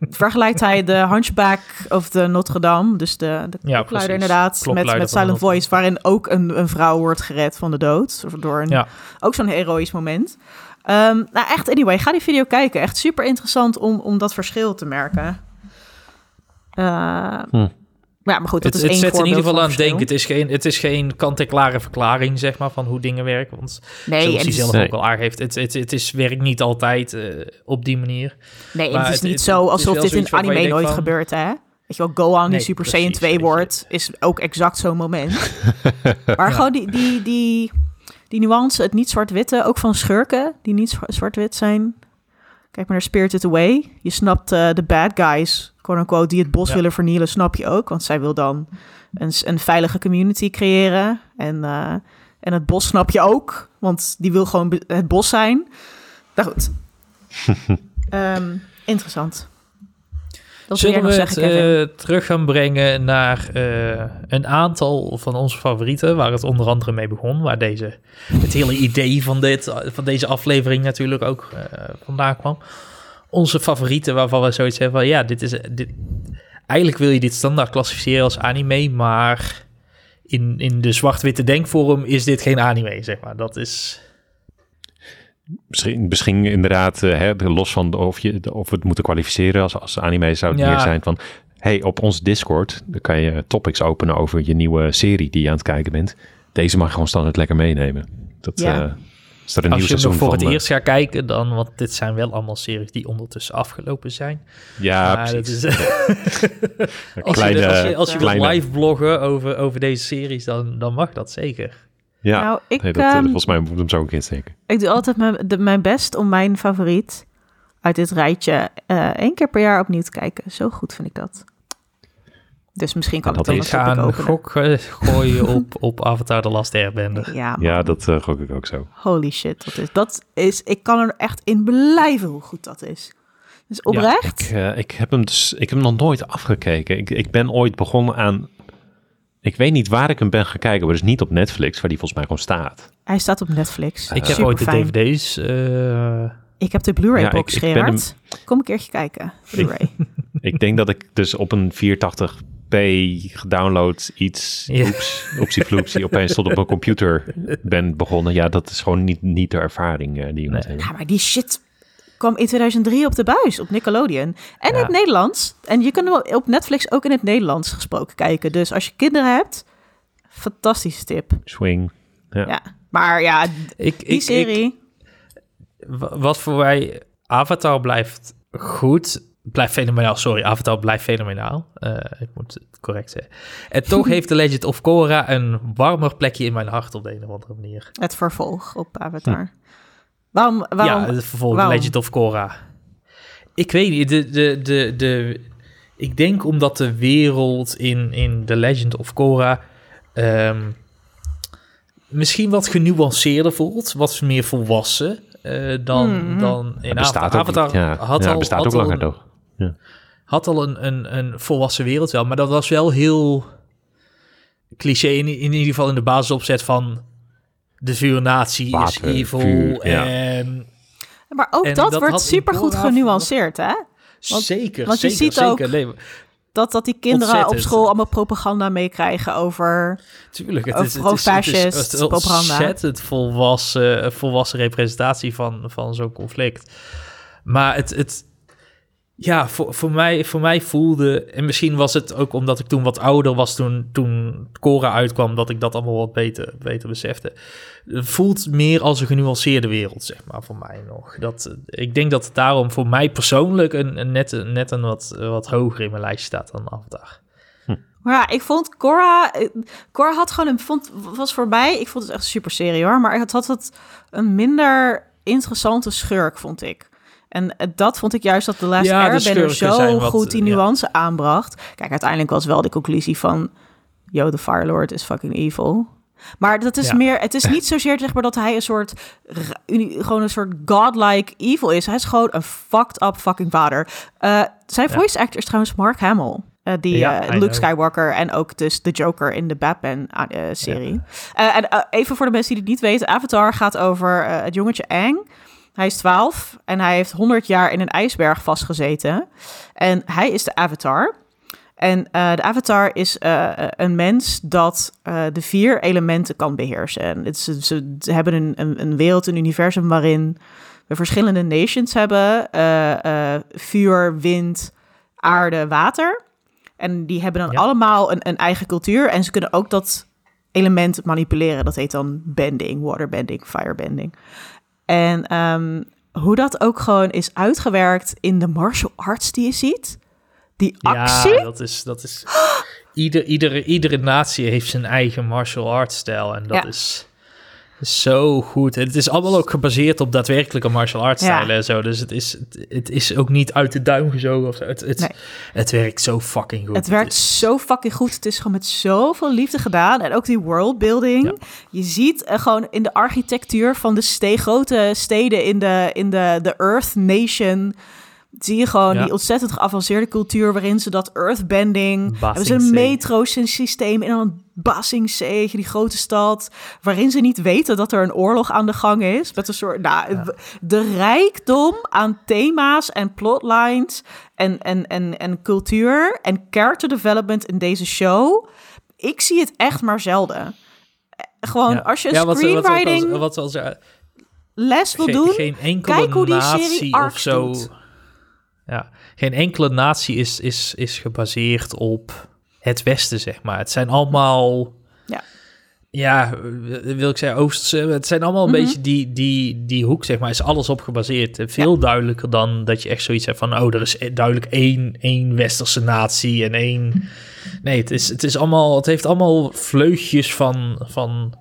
vergelijkt hij de Hunchback of de Notre Dame, dus de, de Ja, klokluider inderdaad, met, Klokluider met Silent Voice, waarin ook een, een vrouw wordt gered van de dood, of door een, Ja. ook zo'n heroïsch moment. Ehm, nou echt, anyway, ga die video kijken. Echt super interessant om, om dat verschil te merken. Eh, Hm. Ja, maar goed, dat Het, is het één zet in ieder geval aan het denken. Het is geen, het is geen kant-en-klare verklaring, zeg maar, van hoe dingen werken. Want Nee, zoals en hij het zelf Nee. ook al aangeeft, het, het, het is, werkt niet altijd eh, op die manier. Nee, Maar het is het- niet het- zo het alsof dit in anime nooit van- gebeurt, hè? Weet je wel, Gohan die Nee, Super Saiyan 2 weet je. wordt, is ook exact zo'n moment. maar gewoon die, die, die, die nuance, het niet zwart-witte, ook van schurken die niet zwa- zwart-wit zijn. Kijk maar naar Spirited Away. Je snapt eh, de bad guys, quote-unquote, die het bos Ja. willen vernielen, snap je ook. Want zij wil dan een, een veilige community creëren. En, eh, en het bos snap je ook, want die wil gewoon het bos zijn. Nou goed. Ehm, interessant. Dat Zullen we het eh, terug gaan brengen naar eh, een aantal van onze favorieten, waar het onder andere mee begon, waar deze, het hele idee van, dit, van deze aflevering natuurlijk ook eh, vandaan kwam. Onze favorieten waarvan we zoiets hebben van, ja, dit is, dit, eigenlijk wil je dit standaard klassificeren als anime, maar in, in de zwart-witte denkvorm is dit geen anime, zeg maar. Dat is... Misschien, misschien inderdaad, eh, hè, los van of, je, of we het moeten kwalificeren als, als anime zou het Ja. meer zijn van... hey, op ons Discord dan kan je topics openen over je nieuwe serie die je aan het kijken bent. Deze mag je gewoon standaard lekker meenemen. Dat, Ja. eh, als er een nieuw Als je seizoen nog voor het eh, eerst gaat kijken, dan, want dit zijn wel allemaal series die ondertussen afgelopen zijn. ja, Maar dat precies. is- Als kleine, je, als je, als je wilt kleine- live bloggen over, over deze series, dan, dan mag dat zeker. Ja, nou, ik, nee, dat, eh, ehm, volgens mij moet ik hem zo een keer steken. ik doe altijd mijn, de, mijn best om mijn favoriet uit dit rijtje eh, één keer per jaar opnieuw te kijken. Zo goed vind ik dat. Dus misschien kan Ja, dat dan Ik een ga een gok eh, gooien op, op Avatar The Last Airbender. Ja. Ja, dat gok ik ook zo. holy shit. Dat is, dat is, ik kan er echt in blijven hoe goed dat is. Dus oprecht. Ik, eh, ik, heb hem dus, ik heb hem nog nooit afgekeken. Ik, ik ben ooit begonnen aan... Ik weet niet waar ik hem ben gaan kijken, maar dus niet op Netflix, waar die volgens mij gewoon staat. Hij staat op Netflix. Ik heb ooit de dvd's. eh, Ik heb de Blu-ray Ja, Gerard. Kom een keertje kijken. Blu-ray. Ik denk dat ik dus op een 480p gedownload iets, Ja. oeps, oepsie floepsie, opeens tot op mijn computer ben begonnen. Ja, dat is gewoon niet, niet de ervaring eh, die je moet Nee. hebben. Ja, maar die shit kwam in 2003 op de buis op Nickelodeon. En in Ja. het Nederlands. En je kunt op Netflix ook in het Nederlands gesproken kijken. Dus als je kinderen hebt, fantastische tip. Swing. Ja. Ja. Maar ja, ik, die ik, serie... ik- wat voor mij... Avatar blijft goed. Blijft fenomenaal. Sorry, Avatar blijft fenomenaal. Eh, ik moet het correct zeggen. En toch heeft The Legend of Korra een warmer plekje in mijn hart op de een of andere manier. het vervolg op Avatar. Waarom, waarom, ja, het vervolg waarom? Legend of Korra. Ik weet niet, de, de, de, de, ik denk omdat de wereld in, in The Legend of Korra ehm, misschien wat genuanceerder voelt, wat meer volwassen eh, dan, Mhm. dan in Het bestaat Avatar. ook, ja. had ja, al, bestaat had ook al langer een- toch? had al een, een, een volwassen wereld wel, maar dat was wel heel cliché in, in ieder geval in de basisopzet van de vuurnatie is evil vuur, ja. en Maar ook En dat, dat wordt super goed genuanceerd, hè? Want- zeker, want je zeker, ziet zeker. ook- Nee, Dat, dat die kinderen op school allemaal propaganda meekrijgen over... Tuurlijk, het Een is, het is, het is, het is propaganda. ontzettend volwassen, volwassen representatie van, van zo'n conflict. Maar het, het ja, voor, voor, mij, voor mij voelde, en misschien was het ook omdat ik toen wat ouder was toen, toen Cora uitkwam, dat ik dat allemaal wat beter, beter besefte. Het voelt meer als een genuanceerde wereld, zeg maar, voor mij nog. Dat, ik denk dat het daarom voor mij persoonlijk een, een net, een- net een wat, wat hoger in mijn lijst staat dan Avatar. Maar ja, ik vond Cora... Cora had gewoon een... Vond, was voor mij... Ik vond het echt een super serie, hoor. Maar het had het een minder interessante schurk, vond ik. En eh, dat vond ik juist dat The Last Ja, de Airbender zo wat, goed die ja. nuance aanbracht. Kijk, uiteindelijk was wel de conclusie van... Yo, the Fire Lord is fucking evil. Maar dat is Ja. meer... Het is niet zozeer zeg maar dat hij een soort... Gewoon een soort godlike evil is. Hij is gewoon een fucked up fucking vader. Eh, zijn voice actor is trouwens Mark Hamill. Eh, die Ja, eh, Luke. Skywalker en ook dus de Joker in de Batman-serie. en eh, even voor de mensen die het niet weten, Avatar gaat over eh, het jongetje Aang. Hij is 12 en hij heeft 100 jaar in een ijsberg vastgezeten. En hij is de Avatar. En eh, de Avatar is eh, een mens dat eh, de vier elementen kan beheersen. En het ze, ze hebben een, een, een wereld, een universum waarin we verschillende nations hebben: eh, eh, vuur, wind, aarde, water. En die hebben dan Ja. allemaal een, een eigen cultuur. En ze kunnen ook dat element manipuleren. Dat heet dan bending, waterbending, firebending. En ehm, hoe dat ook gewoon is uitgewerkt in de martial arts die je ziet. Die actie. Ja, dat is... Dat is ieder, iedere, iedere natie heeft zijn eigen martial arts stijl. En dat Ja. is, is zo goed. Het is allemaal ook gebaseerd op daadwerkelijke martial arts Ja. stijlen en zo. Dus het is, het, is ook niet uit de duim gezogen of zo. Het, het, Nee. het werkt zo fucking goed. Het werkt zo fucking goed. Het is gewoon met zoveel liefde gedaan. En ook die worldbuilding. Ja. Je ziet eh, gewoon in de architectuur van de ste grote steden in de, in de, de Earth Nation. Zie je gewoon Ja. die ontzettend geavanceerde cultuur waarin ze dat earthbending. Hebben ze een metro-systeem in een Basingse, die grote stad. Waarin ze niet weten dat er een oorlog aan de gang is. Met een soort. Nou, de rijkdom aan thema's en plotlines. En, en, en, en cultuur en character development in deze show. Ik zie het echt maar zelden. Eh, Gewoon Ja. als je een Ja, wat- wat- wat- screenwriting Wat, wat, les wil geen, doen. geen enkele kijk hoe die serie of arcs zo. doet. Ja, geen enkele natie is, is, is gebaseerd op het Westen, zeg maar. Het zijn allemaal. Ja. Ja, wil ik zeggen, Oosterse. Het zijn allemaal een Mhm. beetje die, die, die hoek, zeg maar, is alles op gebaseerd. Veel duidelijker dan dat je echt zoiets hebt van, oh, er is duidelijk één, één westerse natie en één. Nee, het, is, het, is allemaal, het heeft allemaal vleugjes van, van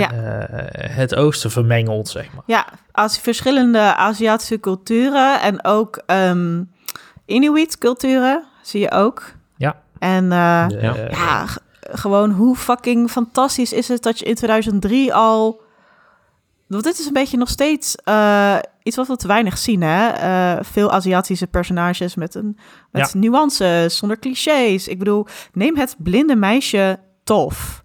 Ja. eh, het oosten vermengeld, zeg maar. Ja, als verschillende Aziatische culturen en ook ehm Inuit culturen zie je ook. Ja. En eh, ja, g- gewoon hoe fucking fantastisch is het dat je in 2003 al... Want dit is een beetje nog steeds eh, iets wat we te weinig zien, hè? Eh, veel Aziatische personages met, een, met nuances, zonder clichés. Ik bedoel, neem het blinde meisje tof.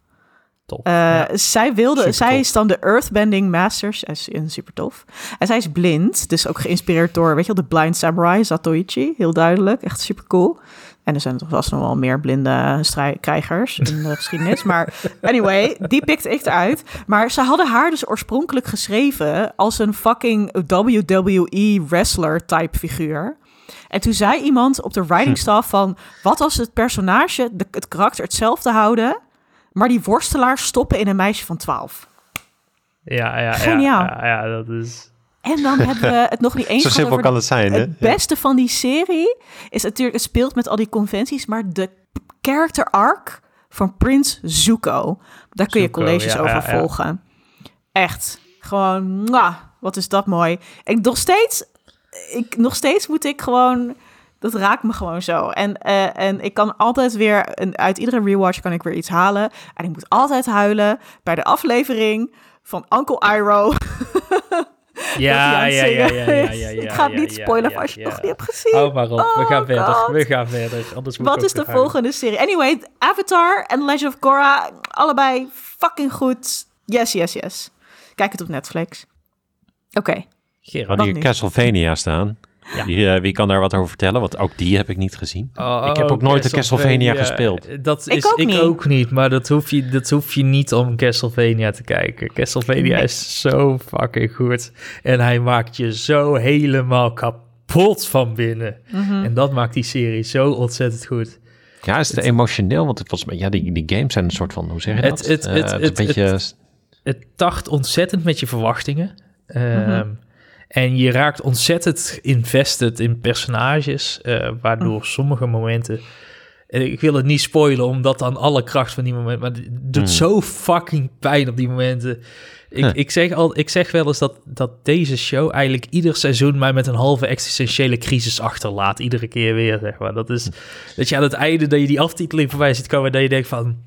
Top. Eh, Ja. Zij wilde, Super zij tof. is dan de Earthbending Masters. En, en super tof. En zij is blind, dus ook geïnspireerd door, weet je wel, de Blind Samurai, Zatoichi. Heel duidelijk, echt super cool. En er zijn toch vast nog wel meer blinde krijgers in de geschiedenis. Maar anyway, die pikte ik eruit. Maar ze hadden haar dus oorspronkelijk geschreven als een fucking WWE wrestler type figuur. En toen zei iemand op de writing staff van... wat als het personage, de, het karakter hetzelfde houden... maar die worstelaars stoppen in een meisje van 12? Ja, ja, Geniaal. Ja, ja, ja, dat is... En dan hebben we het nog niet eens Zo simpel kan het zijn, hè? Het beste van die serie is natuurlijk, het speelt met al die conventies, maar de character arc van Prins Zuko, daar kun je Zuko, colleges ja, over ja, ja. volgen. Echt, gewoon, mwah, wat is dat mooi. En nog steeds, ik, nog steeds moet ik gewoon, dat raakt me gewoon zo. En, eh, en ik kan altijd weer, een, uit iedere rewatch kan ik weer iets halen. En ik moet altijd huilen bij de aflevering van Uncle Iroh. Ja, ja, ja, ja, ja, is. ja, ja, Ik ga het ja, niet spoilen ja, als je het ja. nog niet hebt gezien. Hou maar op, we Oh, gaan verder, we gaan verder. Anders Wat is de volgende serie? Anyway, Avatar en Legend of Korra, allebei fucking goed. Yes, yes, yes. Kijk het op Netflix. Oké. Gerard. Had Wat hier? Castlevania staan. Ja. Wie, eh, wie kan daar wat over vertellen? Want ook die heb ik niet gezien. Oh, Ik heb ook nooit de Castlevania gespeeld. Dat Ik is ook ik niet. ook niet, maar dat hoef, je, dat hoef je niet om Castlevania te kijken. Castlevania Nee. is zo fucking goed. En hij maakt je zo helemaal kapot van binnen. Mhm. En dat maakt die serie zo ontzettend goed. Ja, is het emotioneel? Want het was, ja, die, die games zijn een soort van, hoe zeg je Het- dat? het- Eh, het- het het- een beetje... Het tacht ontzettend met je verwachtingen. Ehm, Mhm. En je raakt ontzettend invested in personages, eh, waardoor Hm. sommige momenten... en Ik wil het niet spoilen, omdat dan alle kracht van die momenten... Maar het doet Hmm. zo fucking pijn op die momenten. Ik, Huh. ik, zeg, al, ik zeg wel eens dat, dat deze show eigenlijk ieder seizoen mij met een halve existentiële crisis achterlaat. Iedere keer weer, zeg maar. Dat is dat je aan het einde dat je die aftiteling voorbij ziet komen... en dat je denkt van,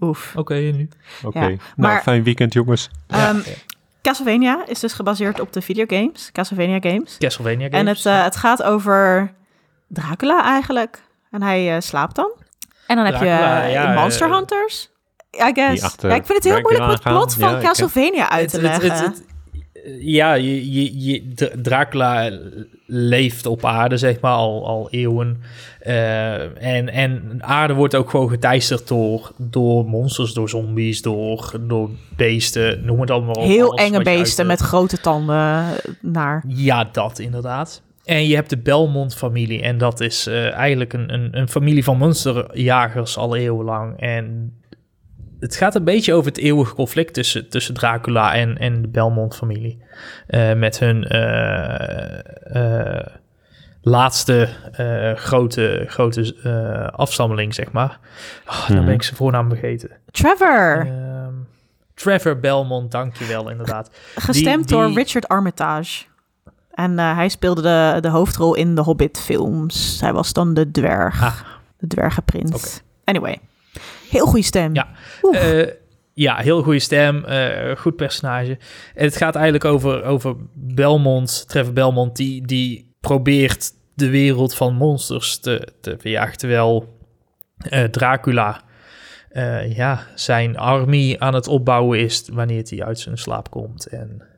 Oef. oké, en nu? Oké, Ja, nou, maar- fijn weekend jongens. Ja. Castlevania is dus gebaseerd op de videogames. Castlevania games. Castlevania En games. het, eh, het gaat over Dracula eigenlijk. En hij eh, slaapt dan. En dan heb je ja, eh, Monster Hunters. I guess. Ja, ik vind het heel Dracula moeilijk om het plot van Castlevania uit te het- leggen. het- het- ja, je, je, je, Dra- Dracula leeft op aarde, zeg maar, al, al eeuwen. Eh, en, en aarde wordt ook gewoon geteisterd door, door monsters, door zombies, door, door beesten, noem het allemaal op. heel enge beesten met grote tanden naar. Ja, dat inderdaad. En je hebt de Belmont-familie. En dat is eh, eigenlijk een, een, een familie van monsterjagers al eeuwenlang. En het gaat een beetje over het eeuwige conflict tussen, tussen Dracula en, en de Belmont-familie. Eh, met hun eh, eh, laatste eh, grote, grote eh, afstammeling, zeg maar. Oh, Dan Mhm. ben ik zijn voornaam vergeten. Trevor, Ehm, Trevor Belmont, dankjewel inderdaad. gestemd die- door Richard Armitage. En eh, hij speelde de, de hoofdrol in de Hobbit-films. Hij was dan de dwerg. Ah. De dwergenprins. Anyway, heel goede stem. Ja. Eh, ja, heel goede stem, eh, goed personage. En het gaat eigenlijk over, over Belmont, Trevor Belmont, die, die probeert de wereld van monsters te, te verjagen. Terwijl eh, Dracula ja, zijn armie aan het opbouwen is wanneer hij uit zijn slaap komt. En,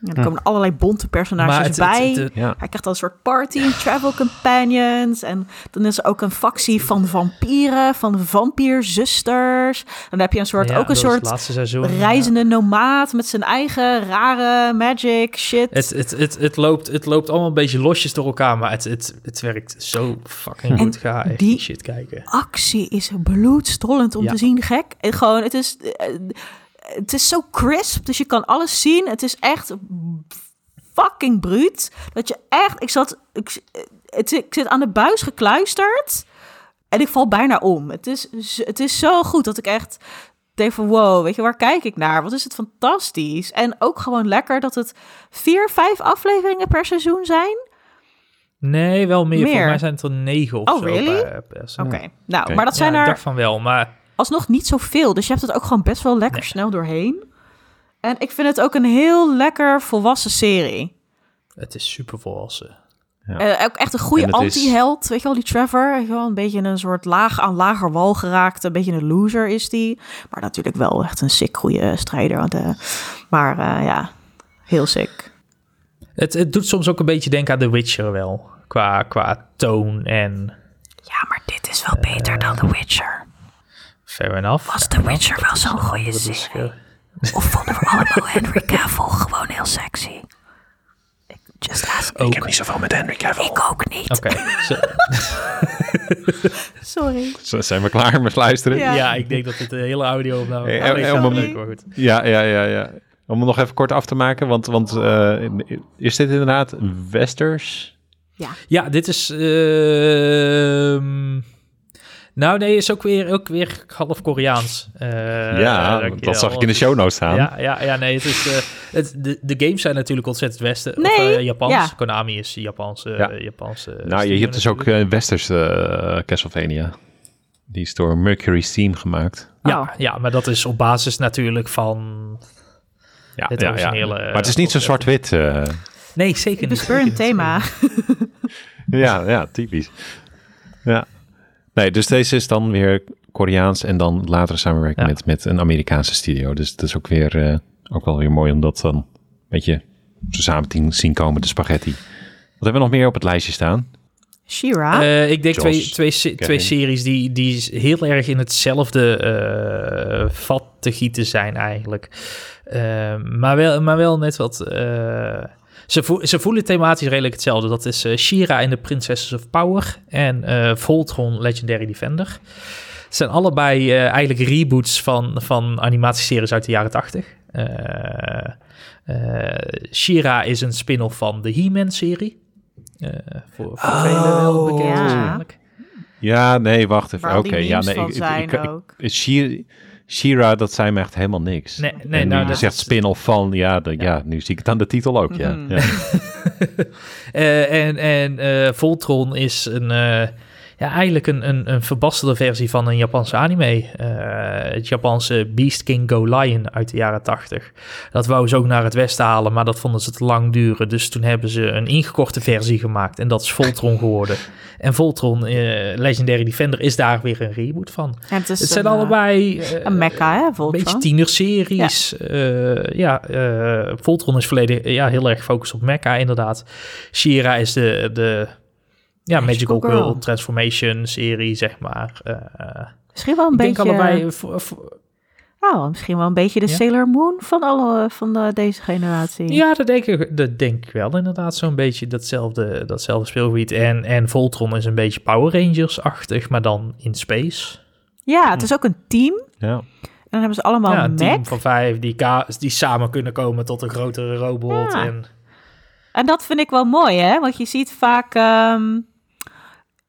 Ja, er komen allerlei bonte personages het, bij. het- het- Ja. Hij krijgt dan een soort party en travel companions. En dan is er ook een factie van vampieren, van vampierzusters. Dan heb je een soort, ja, ook een soort seizoen, reizende nomaat met zijn eigen rare magic shit. Het, het, het, het, loopt, het loopt allemaal een beetje losjes door elkaar, maar het, het, het werkt zo fucking goed. Ga echt die- shit kijken. actie is bloedstollend om Ja. te zien, gek. En gewoon, het is, eh, het is zo crisp, dus je kan alles zien. Het is echt fucking bruut. Dat je echt, ik zat, ik, het, ik zit aan de buis gekluisterd en ik val bijna om. Het is, het is zo goed dat ik echt denk van wow, weet je, waar kijk ik naar? Wat is het fantastisch. En ook gewoon lekker dat het vier, vijf afleveringen per seizoen zijn. Nee, wel meer. Meer? Voor mij zijn het er negen of Oh, zo really? Oké, nou, maar dat zijn Ja, ik er dacht van wel, maar alsnog niet zoveel. Dus je hebt het ook gewoon best wel lekker Nee. snel doorheen. En ik vind het ook een heel lekker volwassen serie. het is super volwassen. Ja. Eh, ook echt een goede is- anti-held. Weet je wel, die Trevor. Wel, een beetje een soort laag aan lager wal geraakt. Een beetje een loser is die. Maar natuurlijk wel echt een sick goede strijder. Want, eh, maar eh, ja, heel sick. Het, het doet soms ook een beetje denken aan The Witcher wel. Qua, qua toon en Ja, maar dit is wel beter dan The Witcher. Fair enough. Was The Witcher wel zo'n goede serie? eh, Of vonden we allemaal Henry Cavill gewoon heel sexy? Ik just ask. ook. niet zoveel met Henry Cavill. Ik ook niet. Oké, zo- Sorry. Zo, Zijn we klaar met luisteren? Ja. ja. ik denk dat dit de hele audio opname... Hey, nee, eh, leuk, goed. Ja, ja, ja, ja. Om het nog even kort af te maken, want, want eh, is dit inderdaad westers? Ja, dit is... ehm, nou nee, is ook weer, ook weer half Koreaans. Eh, ja, je dat zag ik in de show notes staan. Ja, ja, ja, nee, het is, eh, het, de, de games zijn natuurlijk ontzettend westen. Nee, of, eh, Japans. ja. Konami is Japanse. Ja. Japanse nou, je, hebt dus ook natuurlijk. eh, westers eh, Castlevania. Die is door Mercury Steam gemaakt. Ja, Oh. ja, maar dat is op basis natuurlijk van Ja, Het ja, ja. originele, Maar het is niet zo eh, zwart-wit. eh. Nee, zeker niet. bespeur een zeker niet. thema. ja, ja, typisch. Ja. Nee, dus deze is dan weer Koreaans en dan later samenwerken Ja. met, met een Amerikaanse studio. Dus dat is ook weer eh, ook wel weer mooi om dat dan een beetje zo samen te zien komen, de spaghetti. Wat hebben we nog meer op het lijstje staan? Shira. Eh, ik denk twee, twee, se- Kevin. twee series die, die heel erg in hetzelfde eh, vat te gieten zijn eigenlijk. Maar, wel, maar wel net wat... ze, ze voelen thematisch redelijk hetzelfde. Dat is eh Shira in The Princesses of Power en eh, Voltron Legendary Defender. Het zijn allebei eh, eigenlijk reboots van, van animatieseries uit de jaren 80. Eh eh, Shira is een spin-off van de He-Man serie. Eh, voor voor Oh, velen wel bekend ja. waarschijnlijk. Ja, nee, wacht even. Oké, die ja, nee. van ik- ik-. Shira, dat zijn me echt helemaal niks. Nee, nee, en nou, nu je dat zegt spin-off van, ja, de, ja. nu zie ik het aan de titel ook, ja. Mhm. ja. Eh, en en eh, Voltron is een, eh, ja, eigenlijk een, een, een verbasterde versie van een Japanse anime. Eh, het Japanse Beast King Go Lion uit de jaren 80. Dat wou ze ook naar het westen halen, maar dat vonden ze te lang duren. Dus toen hebben ze een ingekorte versie gemaakt en dat is Voltron geworden. En Voltron eh, Legendary Defender is daar weer een reboot van. En het, zijn een, eh, allebei... Een mecca, hè, Een Voltron? beetje tienerseries. Ja, ja Voltron is volledig ja, heel erg gefocust op mecha, inderdaad. Shira is de, de ja, Magical Magical Girl, Girl. Transformation serie, zeg maar. Eh, Misschien wel een ik beetje... denk allebei... voor- voor- Oh, misschien wel een beetje de Ja. Sailor Moon van, alle, van de, deze generatie. ja, dat denk, ik, dat denk ik wel inderdaad. Zo'n beetje datzelfde, datzelfde speelgebied. En, en Voltron is een beetje Power Rangers-achtig, maar dan in space. Ja, het is ook een team. ja. En dan hebben ze allemaal ja, een een team van vijf die, ka- die samen kunnen komen tot een grotere robot. Ja. En, En dat vind ik wel mooi, hè? Want je ziet vaak ehm,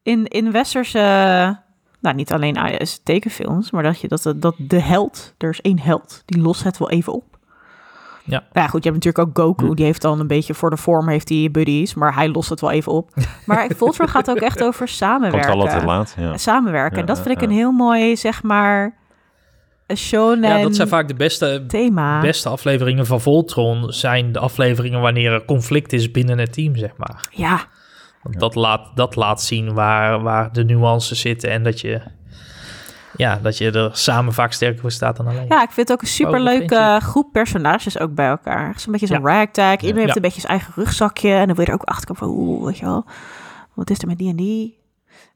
in, in westerse... Nou, niet alleen is tekenfilms, maar dat, je, dat, dat de held... Er is één held, die lost het wel even op. Ja. Nou ja, goed, je hebt natuurlijk ook Goku. Die heeft dan een beetje voor de vorm heeft hij buddies, maar hij lost het wel even op. Maar Voltron gaat ook echt over Komt samenwerken. altijd laat, ja. Samenwerken. Ja, en dat vind ik ja. een heel mooi, zeg maar, een shonen ja, dat zijn vaak de beste, thema. beste afleveringen van Voltron zijn de afleveringen wanneer er conflict is binnen het team, zeg maar. Ja, Want dat, laat, dat laat zien waar, waar de nuances zitten en dat je, ja, dat je er samen vaak sterker voor staat dan alleen. Ja, ik vind het ook een superleuke groep personages ook bij elkaar. Zo'n beetje zo'n ragtag. Iedereen heeft een beetje zijn eigen rugzakje. En dan wil je er ook achter komen van, oeh, weet je wel. Wat is er met die en die?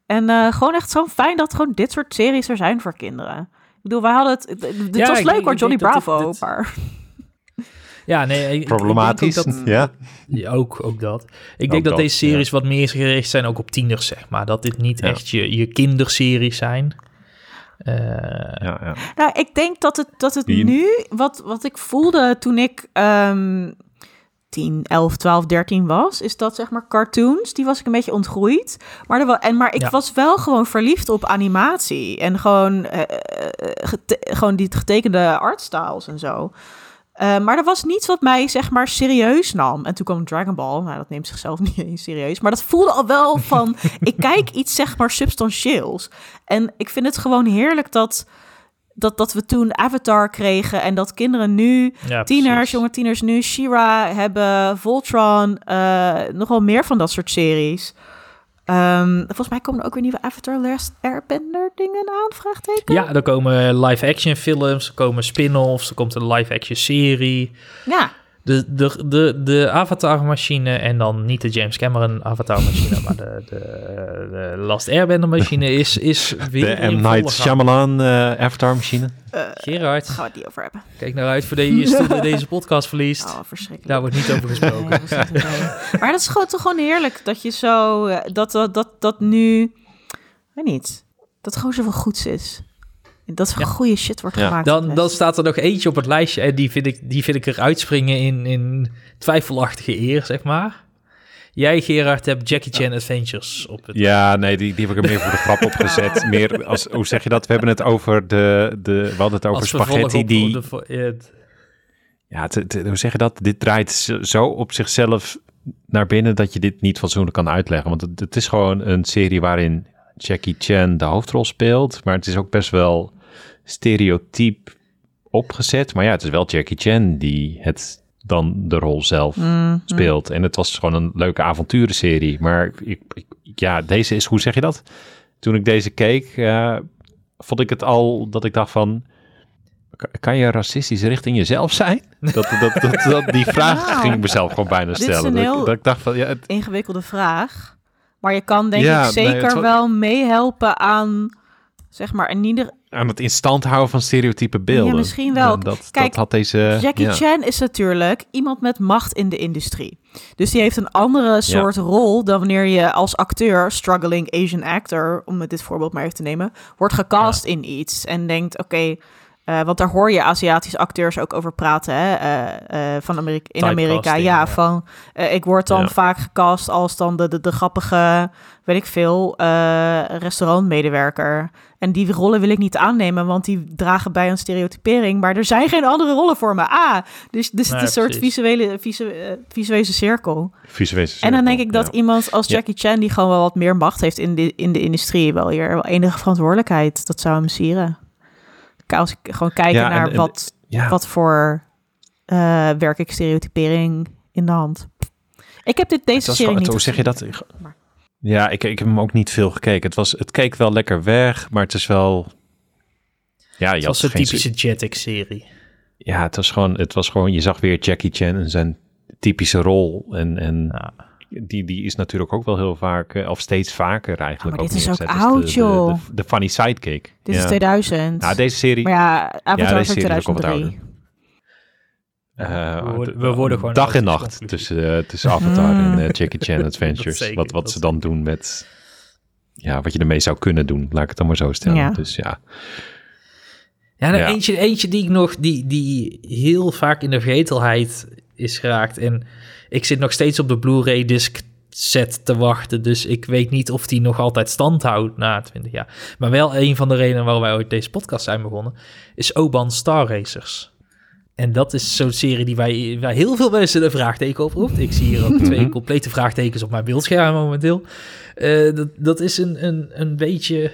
En eh, gewoon echt zo fijn dat gewoon dit soort series er zijn voor kinderen. Ik bedoel, wij hadden het... Het Ja, was leuk hoor, Johnny Bravo. dit- Maar Ja, nee, ik- Problematisch, Ik denk ook, dat, ja. Ja, ook, ook dat. Ik Ook denk dat, dat, deze series wat meer gericht zijn ook op tieners, zeg maar. Dat dit niet Ja. echt je, je kinderseries zijn. Eh, ja, ja. nou, ik denk dat het, dat het Die- nu... Wat, wat ik voelde toen ik... ehm 10, 11, 12, 13 was, is dat zeg maar cartoons, die was ik een beetje ontgroeid. Maar, er wel, en, maar ik Ja. was wel gewoon verliefd op animatie en gewoon, eh, eh, gete- gewoon die getekende artstyles en zo. Eh, maar er was niets wat mij zeg maar serieus nam. En toen kwam Dragon Ball, nou dat neemt zichzelf niet serieus. Maar dat voelde al wel van, ik kijk iets zeg maar substantieels. En ik vind het gewoon heerlijk dat, dat, dat we toen Avatar kregen en dat kinderen nu ja, tieners, precies. jonge tieners nu She-Ra hebben, Voltron, eh nog wel meer van dat soort series. Ehm, volgens mij komen er ook weer nieuwe Avatar Last Airbender dingen aan, vraagteken? Ja, er komen live-action films, er komen spin-offs, er komt een live-action serie. Ja, De, de, de, de Avatar-machine en dan niet de James Cameron Avatar-machine, maar de, de, de Last Airbender-machine is, is weer De M. Night gang. Shyamalan eh Avatar machine. Gerard, gaan we het niet over hebben. kijk naar uit voor de, in deze podcast verliest. Oh, verschrikkelijk. Daar wordt niet over gesproken. Nee, maar dat is gewoon, toch gewoon heerlijk dat je zo, eh, dat, dat, dat, dat nu, ik weet niet, dat gewoon zoveel goeds is. Dat er Ja. goede shit wordt Ja. gemaakt. Dan, dan staat er nog eentje op het lijstje en die vind ik, die vind ik eruit springen in, in twijfelachtige eer, zeg maar. Jij, Gerard, hebt Jackie Chan Adventures op het... Ja, nee, die, die heb ik er meer voor de grap opgezet. Meer als, hoe zeg je dat? We hebben het over de, de we hadden het over als spaghetti op die... de ja, het- Ja, hoe zeg je dat? Dit draait zo- zo op zichzelf naar binnen dat je dit niet fatsoenlijk kan uitleggen. Want het, het is gewoon een serie waarin Jackie Chan de hoofdrol speelt. Maar het is ook best wel stereotyp opgezet. Maar ja, het is wel Jackie Chan die het dan de rol zelf Mm, speelt. En het was gewoon een leuke avonturenserie. Maar ik, ik- ja, deze is, hoe zeg je dat? Toen ik deze keek, eh, vond ik het al dat ik dacht van... "Ka- Kan je racistisch richting jezelf zijn? Dat, dat, dat, dat, die vraag Nou, ging ik mezelf gewoon bijna dit is stellen. een Dat, ik- heel- dat ik dacht van, ja, het- ingewikkelde vraag. Maar je kan denk Ja, ik zeker wel meehelpen aan, zeg maar, in ieder... aan het in stand houden van stereotype beelden. Ja, misschien wel. Dat, Kijk, dat had deze... Jackie ja. Chan is natuurlijk iemand met macht in de industrie. Dus die heeft een andere soort rol dan wanneer je als acteur, struggling Asian actor, om het dit voorbeeld maar even te nemen, wordt gecast in iets en denkt, oké, eh, want daar hoor je Aziatische acteurs ook over praten, hè, eh, eh, van Amerika, in Amerika. Ja, ja. van ik word dan Ja. vaak gecast als dan de, de, de grappige, weet ik veel, restaurantmedewerker. En die rollen wil ik niet aannemen, want die dragen bij een stereotypering. Maar er zijn geen andere rollen voor me. Ah, dus, dus het is een soort visuele, visu, visuele cirkel. Visuele En dan denk cirkel, ik dat ja. iemand als Ja. Jackie Chan, die gewoon wel wat meer macht heeft in de, in de industrie, wel hier wel enige verantwoordelijkheid. Dat zou hem sieren. Als ik gewoon Ja, en- naar en- wat, Ja. wat voor eh werk ik stereotypering in de hand. Ik heb dit deze serie niet hoe zeg je dat? Ja, ik, ik heb hem ook niet veel gekeken. Het, was, het keek wel lekker weg, maar het is wel... Ja, je Het was een typische Jetix-serie. Ja, het was, gewoon, het was gewoon, je zag weer Jackie Chan en zijn typische rol. En, en Ja. Die, die is natuurlijk ook wel heel vaak, eh, of steeds vaker eigenlijk. maar dit is ook als oud, de, joh. De, de funny sidekick. Dit ja. is 2000. Nou, deze serie, maar ja, Avatar deze serie wat 2003. eh, we worden- de- we worden gewoon dag en nacht tussen, eh, tussen Avatar en eh, Jackie Chan Adventures. zeker, wat wat ze dan doen met, ja, wat je ermee zou kunnen doen. Laat ik het dan maar zo stellen. Ja. Dus ja, Ja, nou, Ja. Eentje, eentje die ik nog, die, die heel vaak in de vergetelheid is geraakt. En ik zit nog steeds op de Blu-ray disc set te wachten. Dus ik weet niet of die nog altijd stand houdt na 20 jaar. Maar wel een van de redenen waarom wij ooit deze podcast zijn begonnen, is Oban Star Racers. En dat is zo'n serie die wij, waar heel veel mensen een vraagteken over roept. Ik zie hier ook twee complete vraagtekens op mijn beeldscherm momenteel. Eh, dat, dat is een, een, een beetje,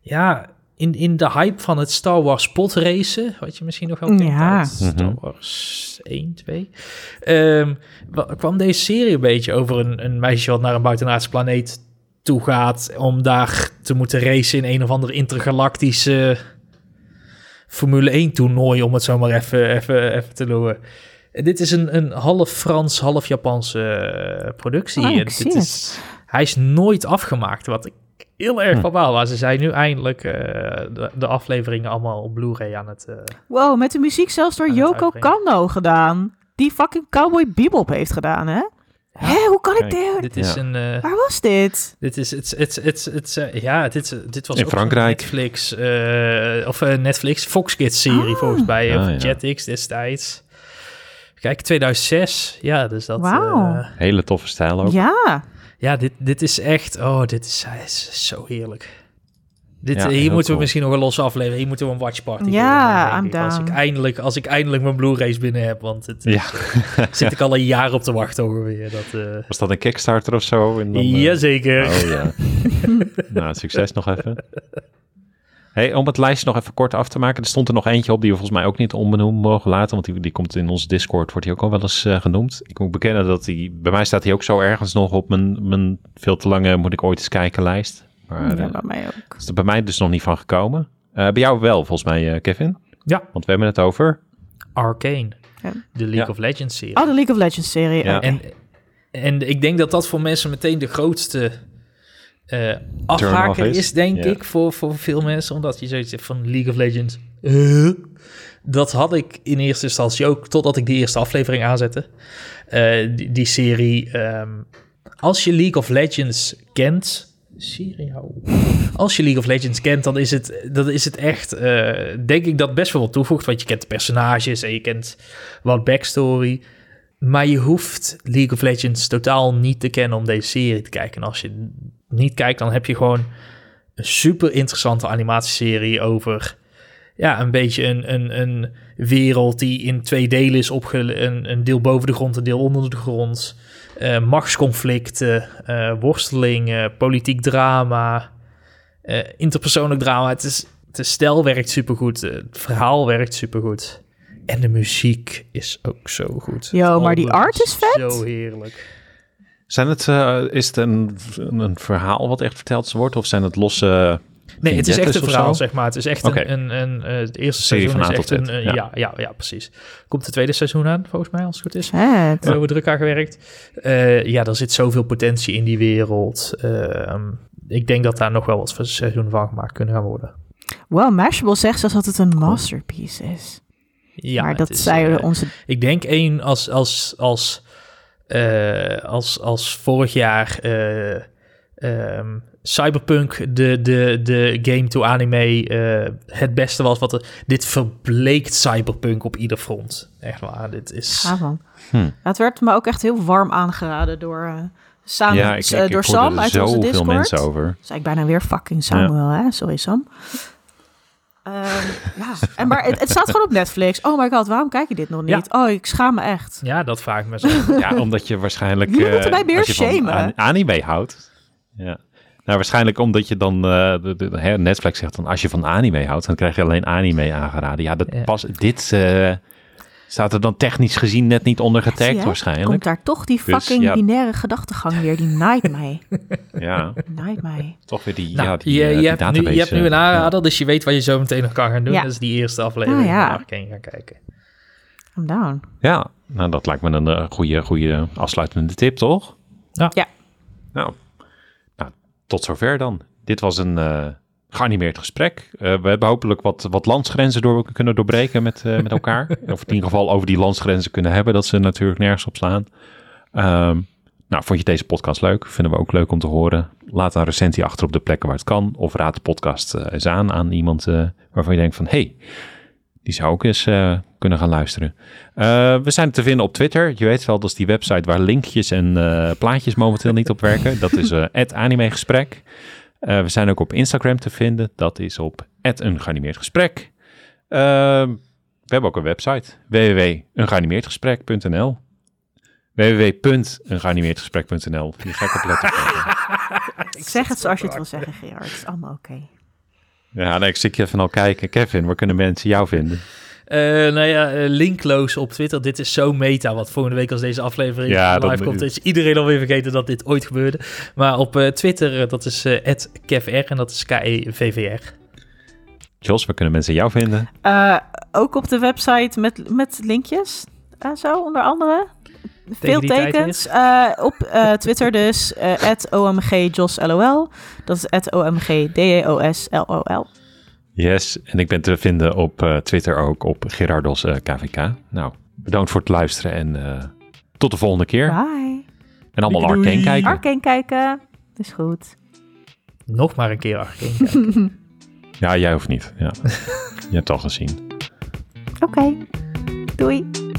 ja, in, in de hype van het Star Wars podracen, wat je misschien nog wel kent Ja. uit Star Mhm. Wars 1, 2, ehm, wa- kwam deze serie een beetje over een, een meisje wat naar een buitenaardse planeet toe gaat om daar te moeten racen in een of andere intergalactische Formule 1 toernooi, om het zo maar even, even, even te noemen. En Dit is een, een half Frans, half Japanse eh, productie. Oh, dit zie is, hij is nooit afgemaakt, wat ik heel erg Hm. verbaal was. Ze zijn nu eindelijk eh, de, de afleveringen allemaal op Blu-ray aan het... eh, Wow, met de muziek zelfs door Yoko. Kanno gedaan. Die fucking Cowboy Bebop heeft gedaan, hè? Hè, hoe kan ik dit? dit is Ja. een... eh, Waar was dit? Dit is, het, het, het, het, ja, dit, dit was In Frankrijk. Netflix, eh, of Netflix, Fox Kids serie volgens mij, Ah, of ja. Jetix destijds. Kijk, 2006, ja, dus dat... Wauw. eh, hele toffe stijl ook. Ja. ja, dit, dit is echt, oh, dit is, hij is zo heerlijk. Dit, Ja, hier moeten we misschien nog een losse aflevering, hier moeten we een watchparty Ja, doen, denk I'm ik, Als ik, down. eindelijk, als ik eindelijk mijn Blu-rays binnen heb, want het Ja. zit ik al een jaar op te wachten ongeveer. Dat, eh Was dat een Kickstarter of zo? En dan, eh, Jazeker. Oh ja. nou, succes nog even. Hey, om het lijstje nog even kort af te maken. Er stond er nog eentje op die we volgens mij ook niet onbenoemd mogen laten. Want die, die komt in onze Discord, wordt die ook al wel eens eh, genoemd. Ik moet bekennen dat die, bij mij staat hij ook zo ergens nog op mijn, mijn veel te lange moet ik ooit eens kijken lijst. Maar ja, eh, bij mij ook. is er bij mij dus nog niet van gekomen. Eh, bij jou wel, volgens mij, eh, Kevin. Ja. Want we hebben het over. Arcane, Ja. de League Ja. of Legends serie. Oh, de League of Legends serie. Ja. En, en ik denk dat dat voor mensen meteen de grootste afhaker is. is, denk ik, voor, voor veel mensen. Omdat je zoiets hebt van League of Legends. eh, dat had ik in eerste instantie ook, totdat ik die eerste aflevering aanzette. Eh, die, die serie. ehm, als je League of Legends kent. Serie. Als je League of Legends kent, dan is het, dan is het echt, denk ik, dat best wel wat toevoegt. Want je kent de personages en je kent wat backstory. Maar je hoeft League of Legends totaal niet te kennen om deze serie te kijken. En als je niet kijkt, dan heb je gewoon een super interessante animatieserie over ja, een beetje een, een, een wereld die in twee delen is opgedeeld. Een, een deel boven de grond, een deel onder de grond. Eh, machtsconflicten, eh, worsteling, eh, politiek drama, eh, interpersoonlijk drama. Het is de stijl werkt supergoed, het verhaal werkt supergoed. En de muziek is ook zo goed. Het maar die art is vet. Zo heerlijk. Zijn het, eh, is het een, een verhaal wat echt verteld wordt? Of zijn het losse... Nee, het is echt een verhaal, zo? zeg maar. Het is echt een, een, een, eh, het eerste Serie seizoen van is echt een... eh, ja. ja. Ja, ja, precies. Komt het tweede seizoen aan, volgens mij, als het goed is. Er wordt druk aan gewerkt. Eh, ja, er zit zoveel potentie in die wereld. Ehm, ik denk dat daar nog wel wat seizoenen van gemaakt kunnen gaan worden. Well, Mashable zegt zelfs dat het een masterpiece is. Ja, maar dat is, eh, onze... Ik denk één als, als, als, eh, als, als vorig jaar eh, ehm, Cyberpunk de, de, de game to anime eh, het beste was. Wat er, dit verbleekt Cyberpunk op ieder front. Echt waar, dit is... Ga van. Hm. Ja, het werd me ook echt heel warm aangeraden door, eh Sam, ja, ik, eh, ik, door ik Sam uit onze Discord. mensen over. Zei ik bijna weer fucking Samuel, hè? Sorry, Sam. Ehm, ja, en maar het, het staat gewoon op Netflix. Oh my god, waarom kijk je dit nog Ja. niet? Oh, ik schaam me echt. Ja, dat vraag ik me zo. Ja, omdat je waarschijnlijk... Eh, moeten mij meer als je van shamen. an- anime houdt. Ja. Nou, waarschijnlijk omdat je dan... eh, de, de- hè, Netflix zegt dan, als je van anime houdt, dan krijg je alleen anime aangeraden. Ja, dat Ja. pas, dit eh, staat er dan technisch gezien net niet onder getagd je? waarschijnlijk. Komt daar toch die Dus, fucking ja. binaire gedachtegang weer. Die naait mij. Ja, Naait mij. toch weer die, Nou, ja, die, je, eh, je, die hebt nu, je hebt nu eh, een ja. aanrader, dus je weet wat je zo meteen nog kan gaan doen. Ja. Dat is die eerste aflevering ja. van Arcane gaan kijken. I'm down. Ja, nou dat lijkt me een eh, goede, goede afsluitende tip, toch? Ja. Ja. Nou, nou tot zover dan. Dit was een eh, geanimeerd gesprek. Eh, we hebben hopelijk wat, wat landsgrenzen door kunnen doorbreken met, eh, met elkaar. of in ieder geval over die landsgrenzen kunnen hebben, dat ze natuurlijk nergens op slaan. Ehm, nou, vond je deze podcast leuk? Vinden we ook leuk om te horen. Laat een recensie achter op de plekken waar het kan. Of raad de podcast eh, eens aan aan iemand waarvan je denkt van... hey, die zou ook eens kunnen gaan luisteren. We zijn te vinden op Twitter. Je weet wel, dat is die website waar linkjes en plaatjes momenteel niet op werken. Dat is het animegesprek. Eh, we zijn ook op Instagram te vinden. Dat is op een geanimeerd gesprek. Eh, we hebben ook een website. www.eengeanimeerdgesprek.nl www.eengeanimeerdgesprek.nl Je gek op letters. Zeg het zoals je het wil zeggen, Gerard. Het is allemaal oké. ja, nee, ik zit je even al kijken. Kevin, waar kunnen mensen jou vinden? Eh, nou ja, eh, linkloos op Twitter. Dit is zo meta, wat volgende week als deze aflevering Ja, live dat- komt, is iedereen alweer vergeten dat dit ooit gebeurde. Maar op eh, Twitter, dat is @kevr en dat is E K-E-V-V-R. Jos, waar kunnen mensen jou vinden? Eh, ook op de website met, met linkjes en zo, onder andere. Veel tekens. Eh, op eh, Twitter dus, eh @omgjosLOL. Dat is @omgdosLOL. Yes, en ik ben te vinden op eh, Twitter ook op Gerardos eh, KVK. Nou, bedankt voor het luisteren en eh, tot de volgende keer. Bye. En allemaal Doei, doei. Arcane kijken. Arcane kijken. Is goed. Nog maar een keer Arcane. Ja, jij hoeft niet. Ja. Je hebt het al gezien. Oké. Doei.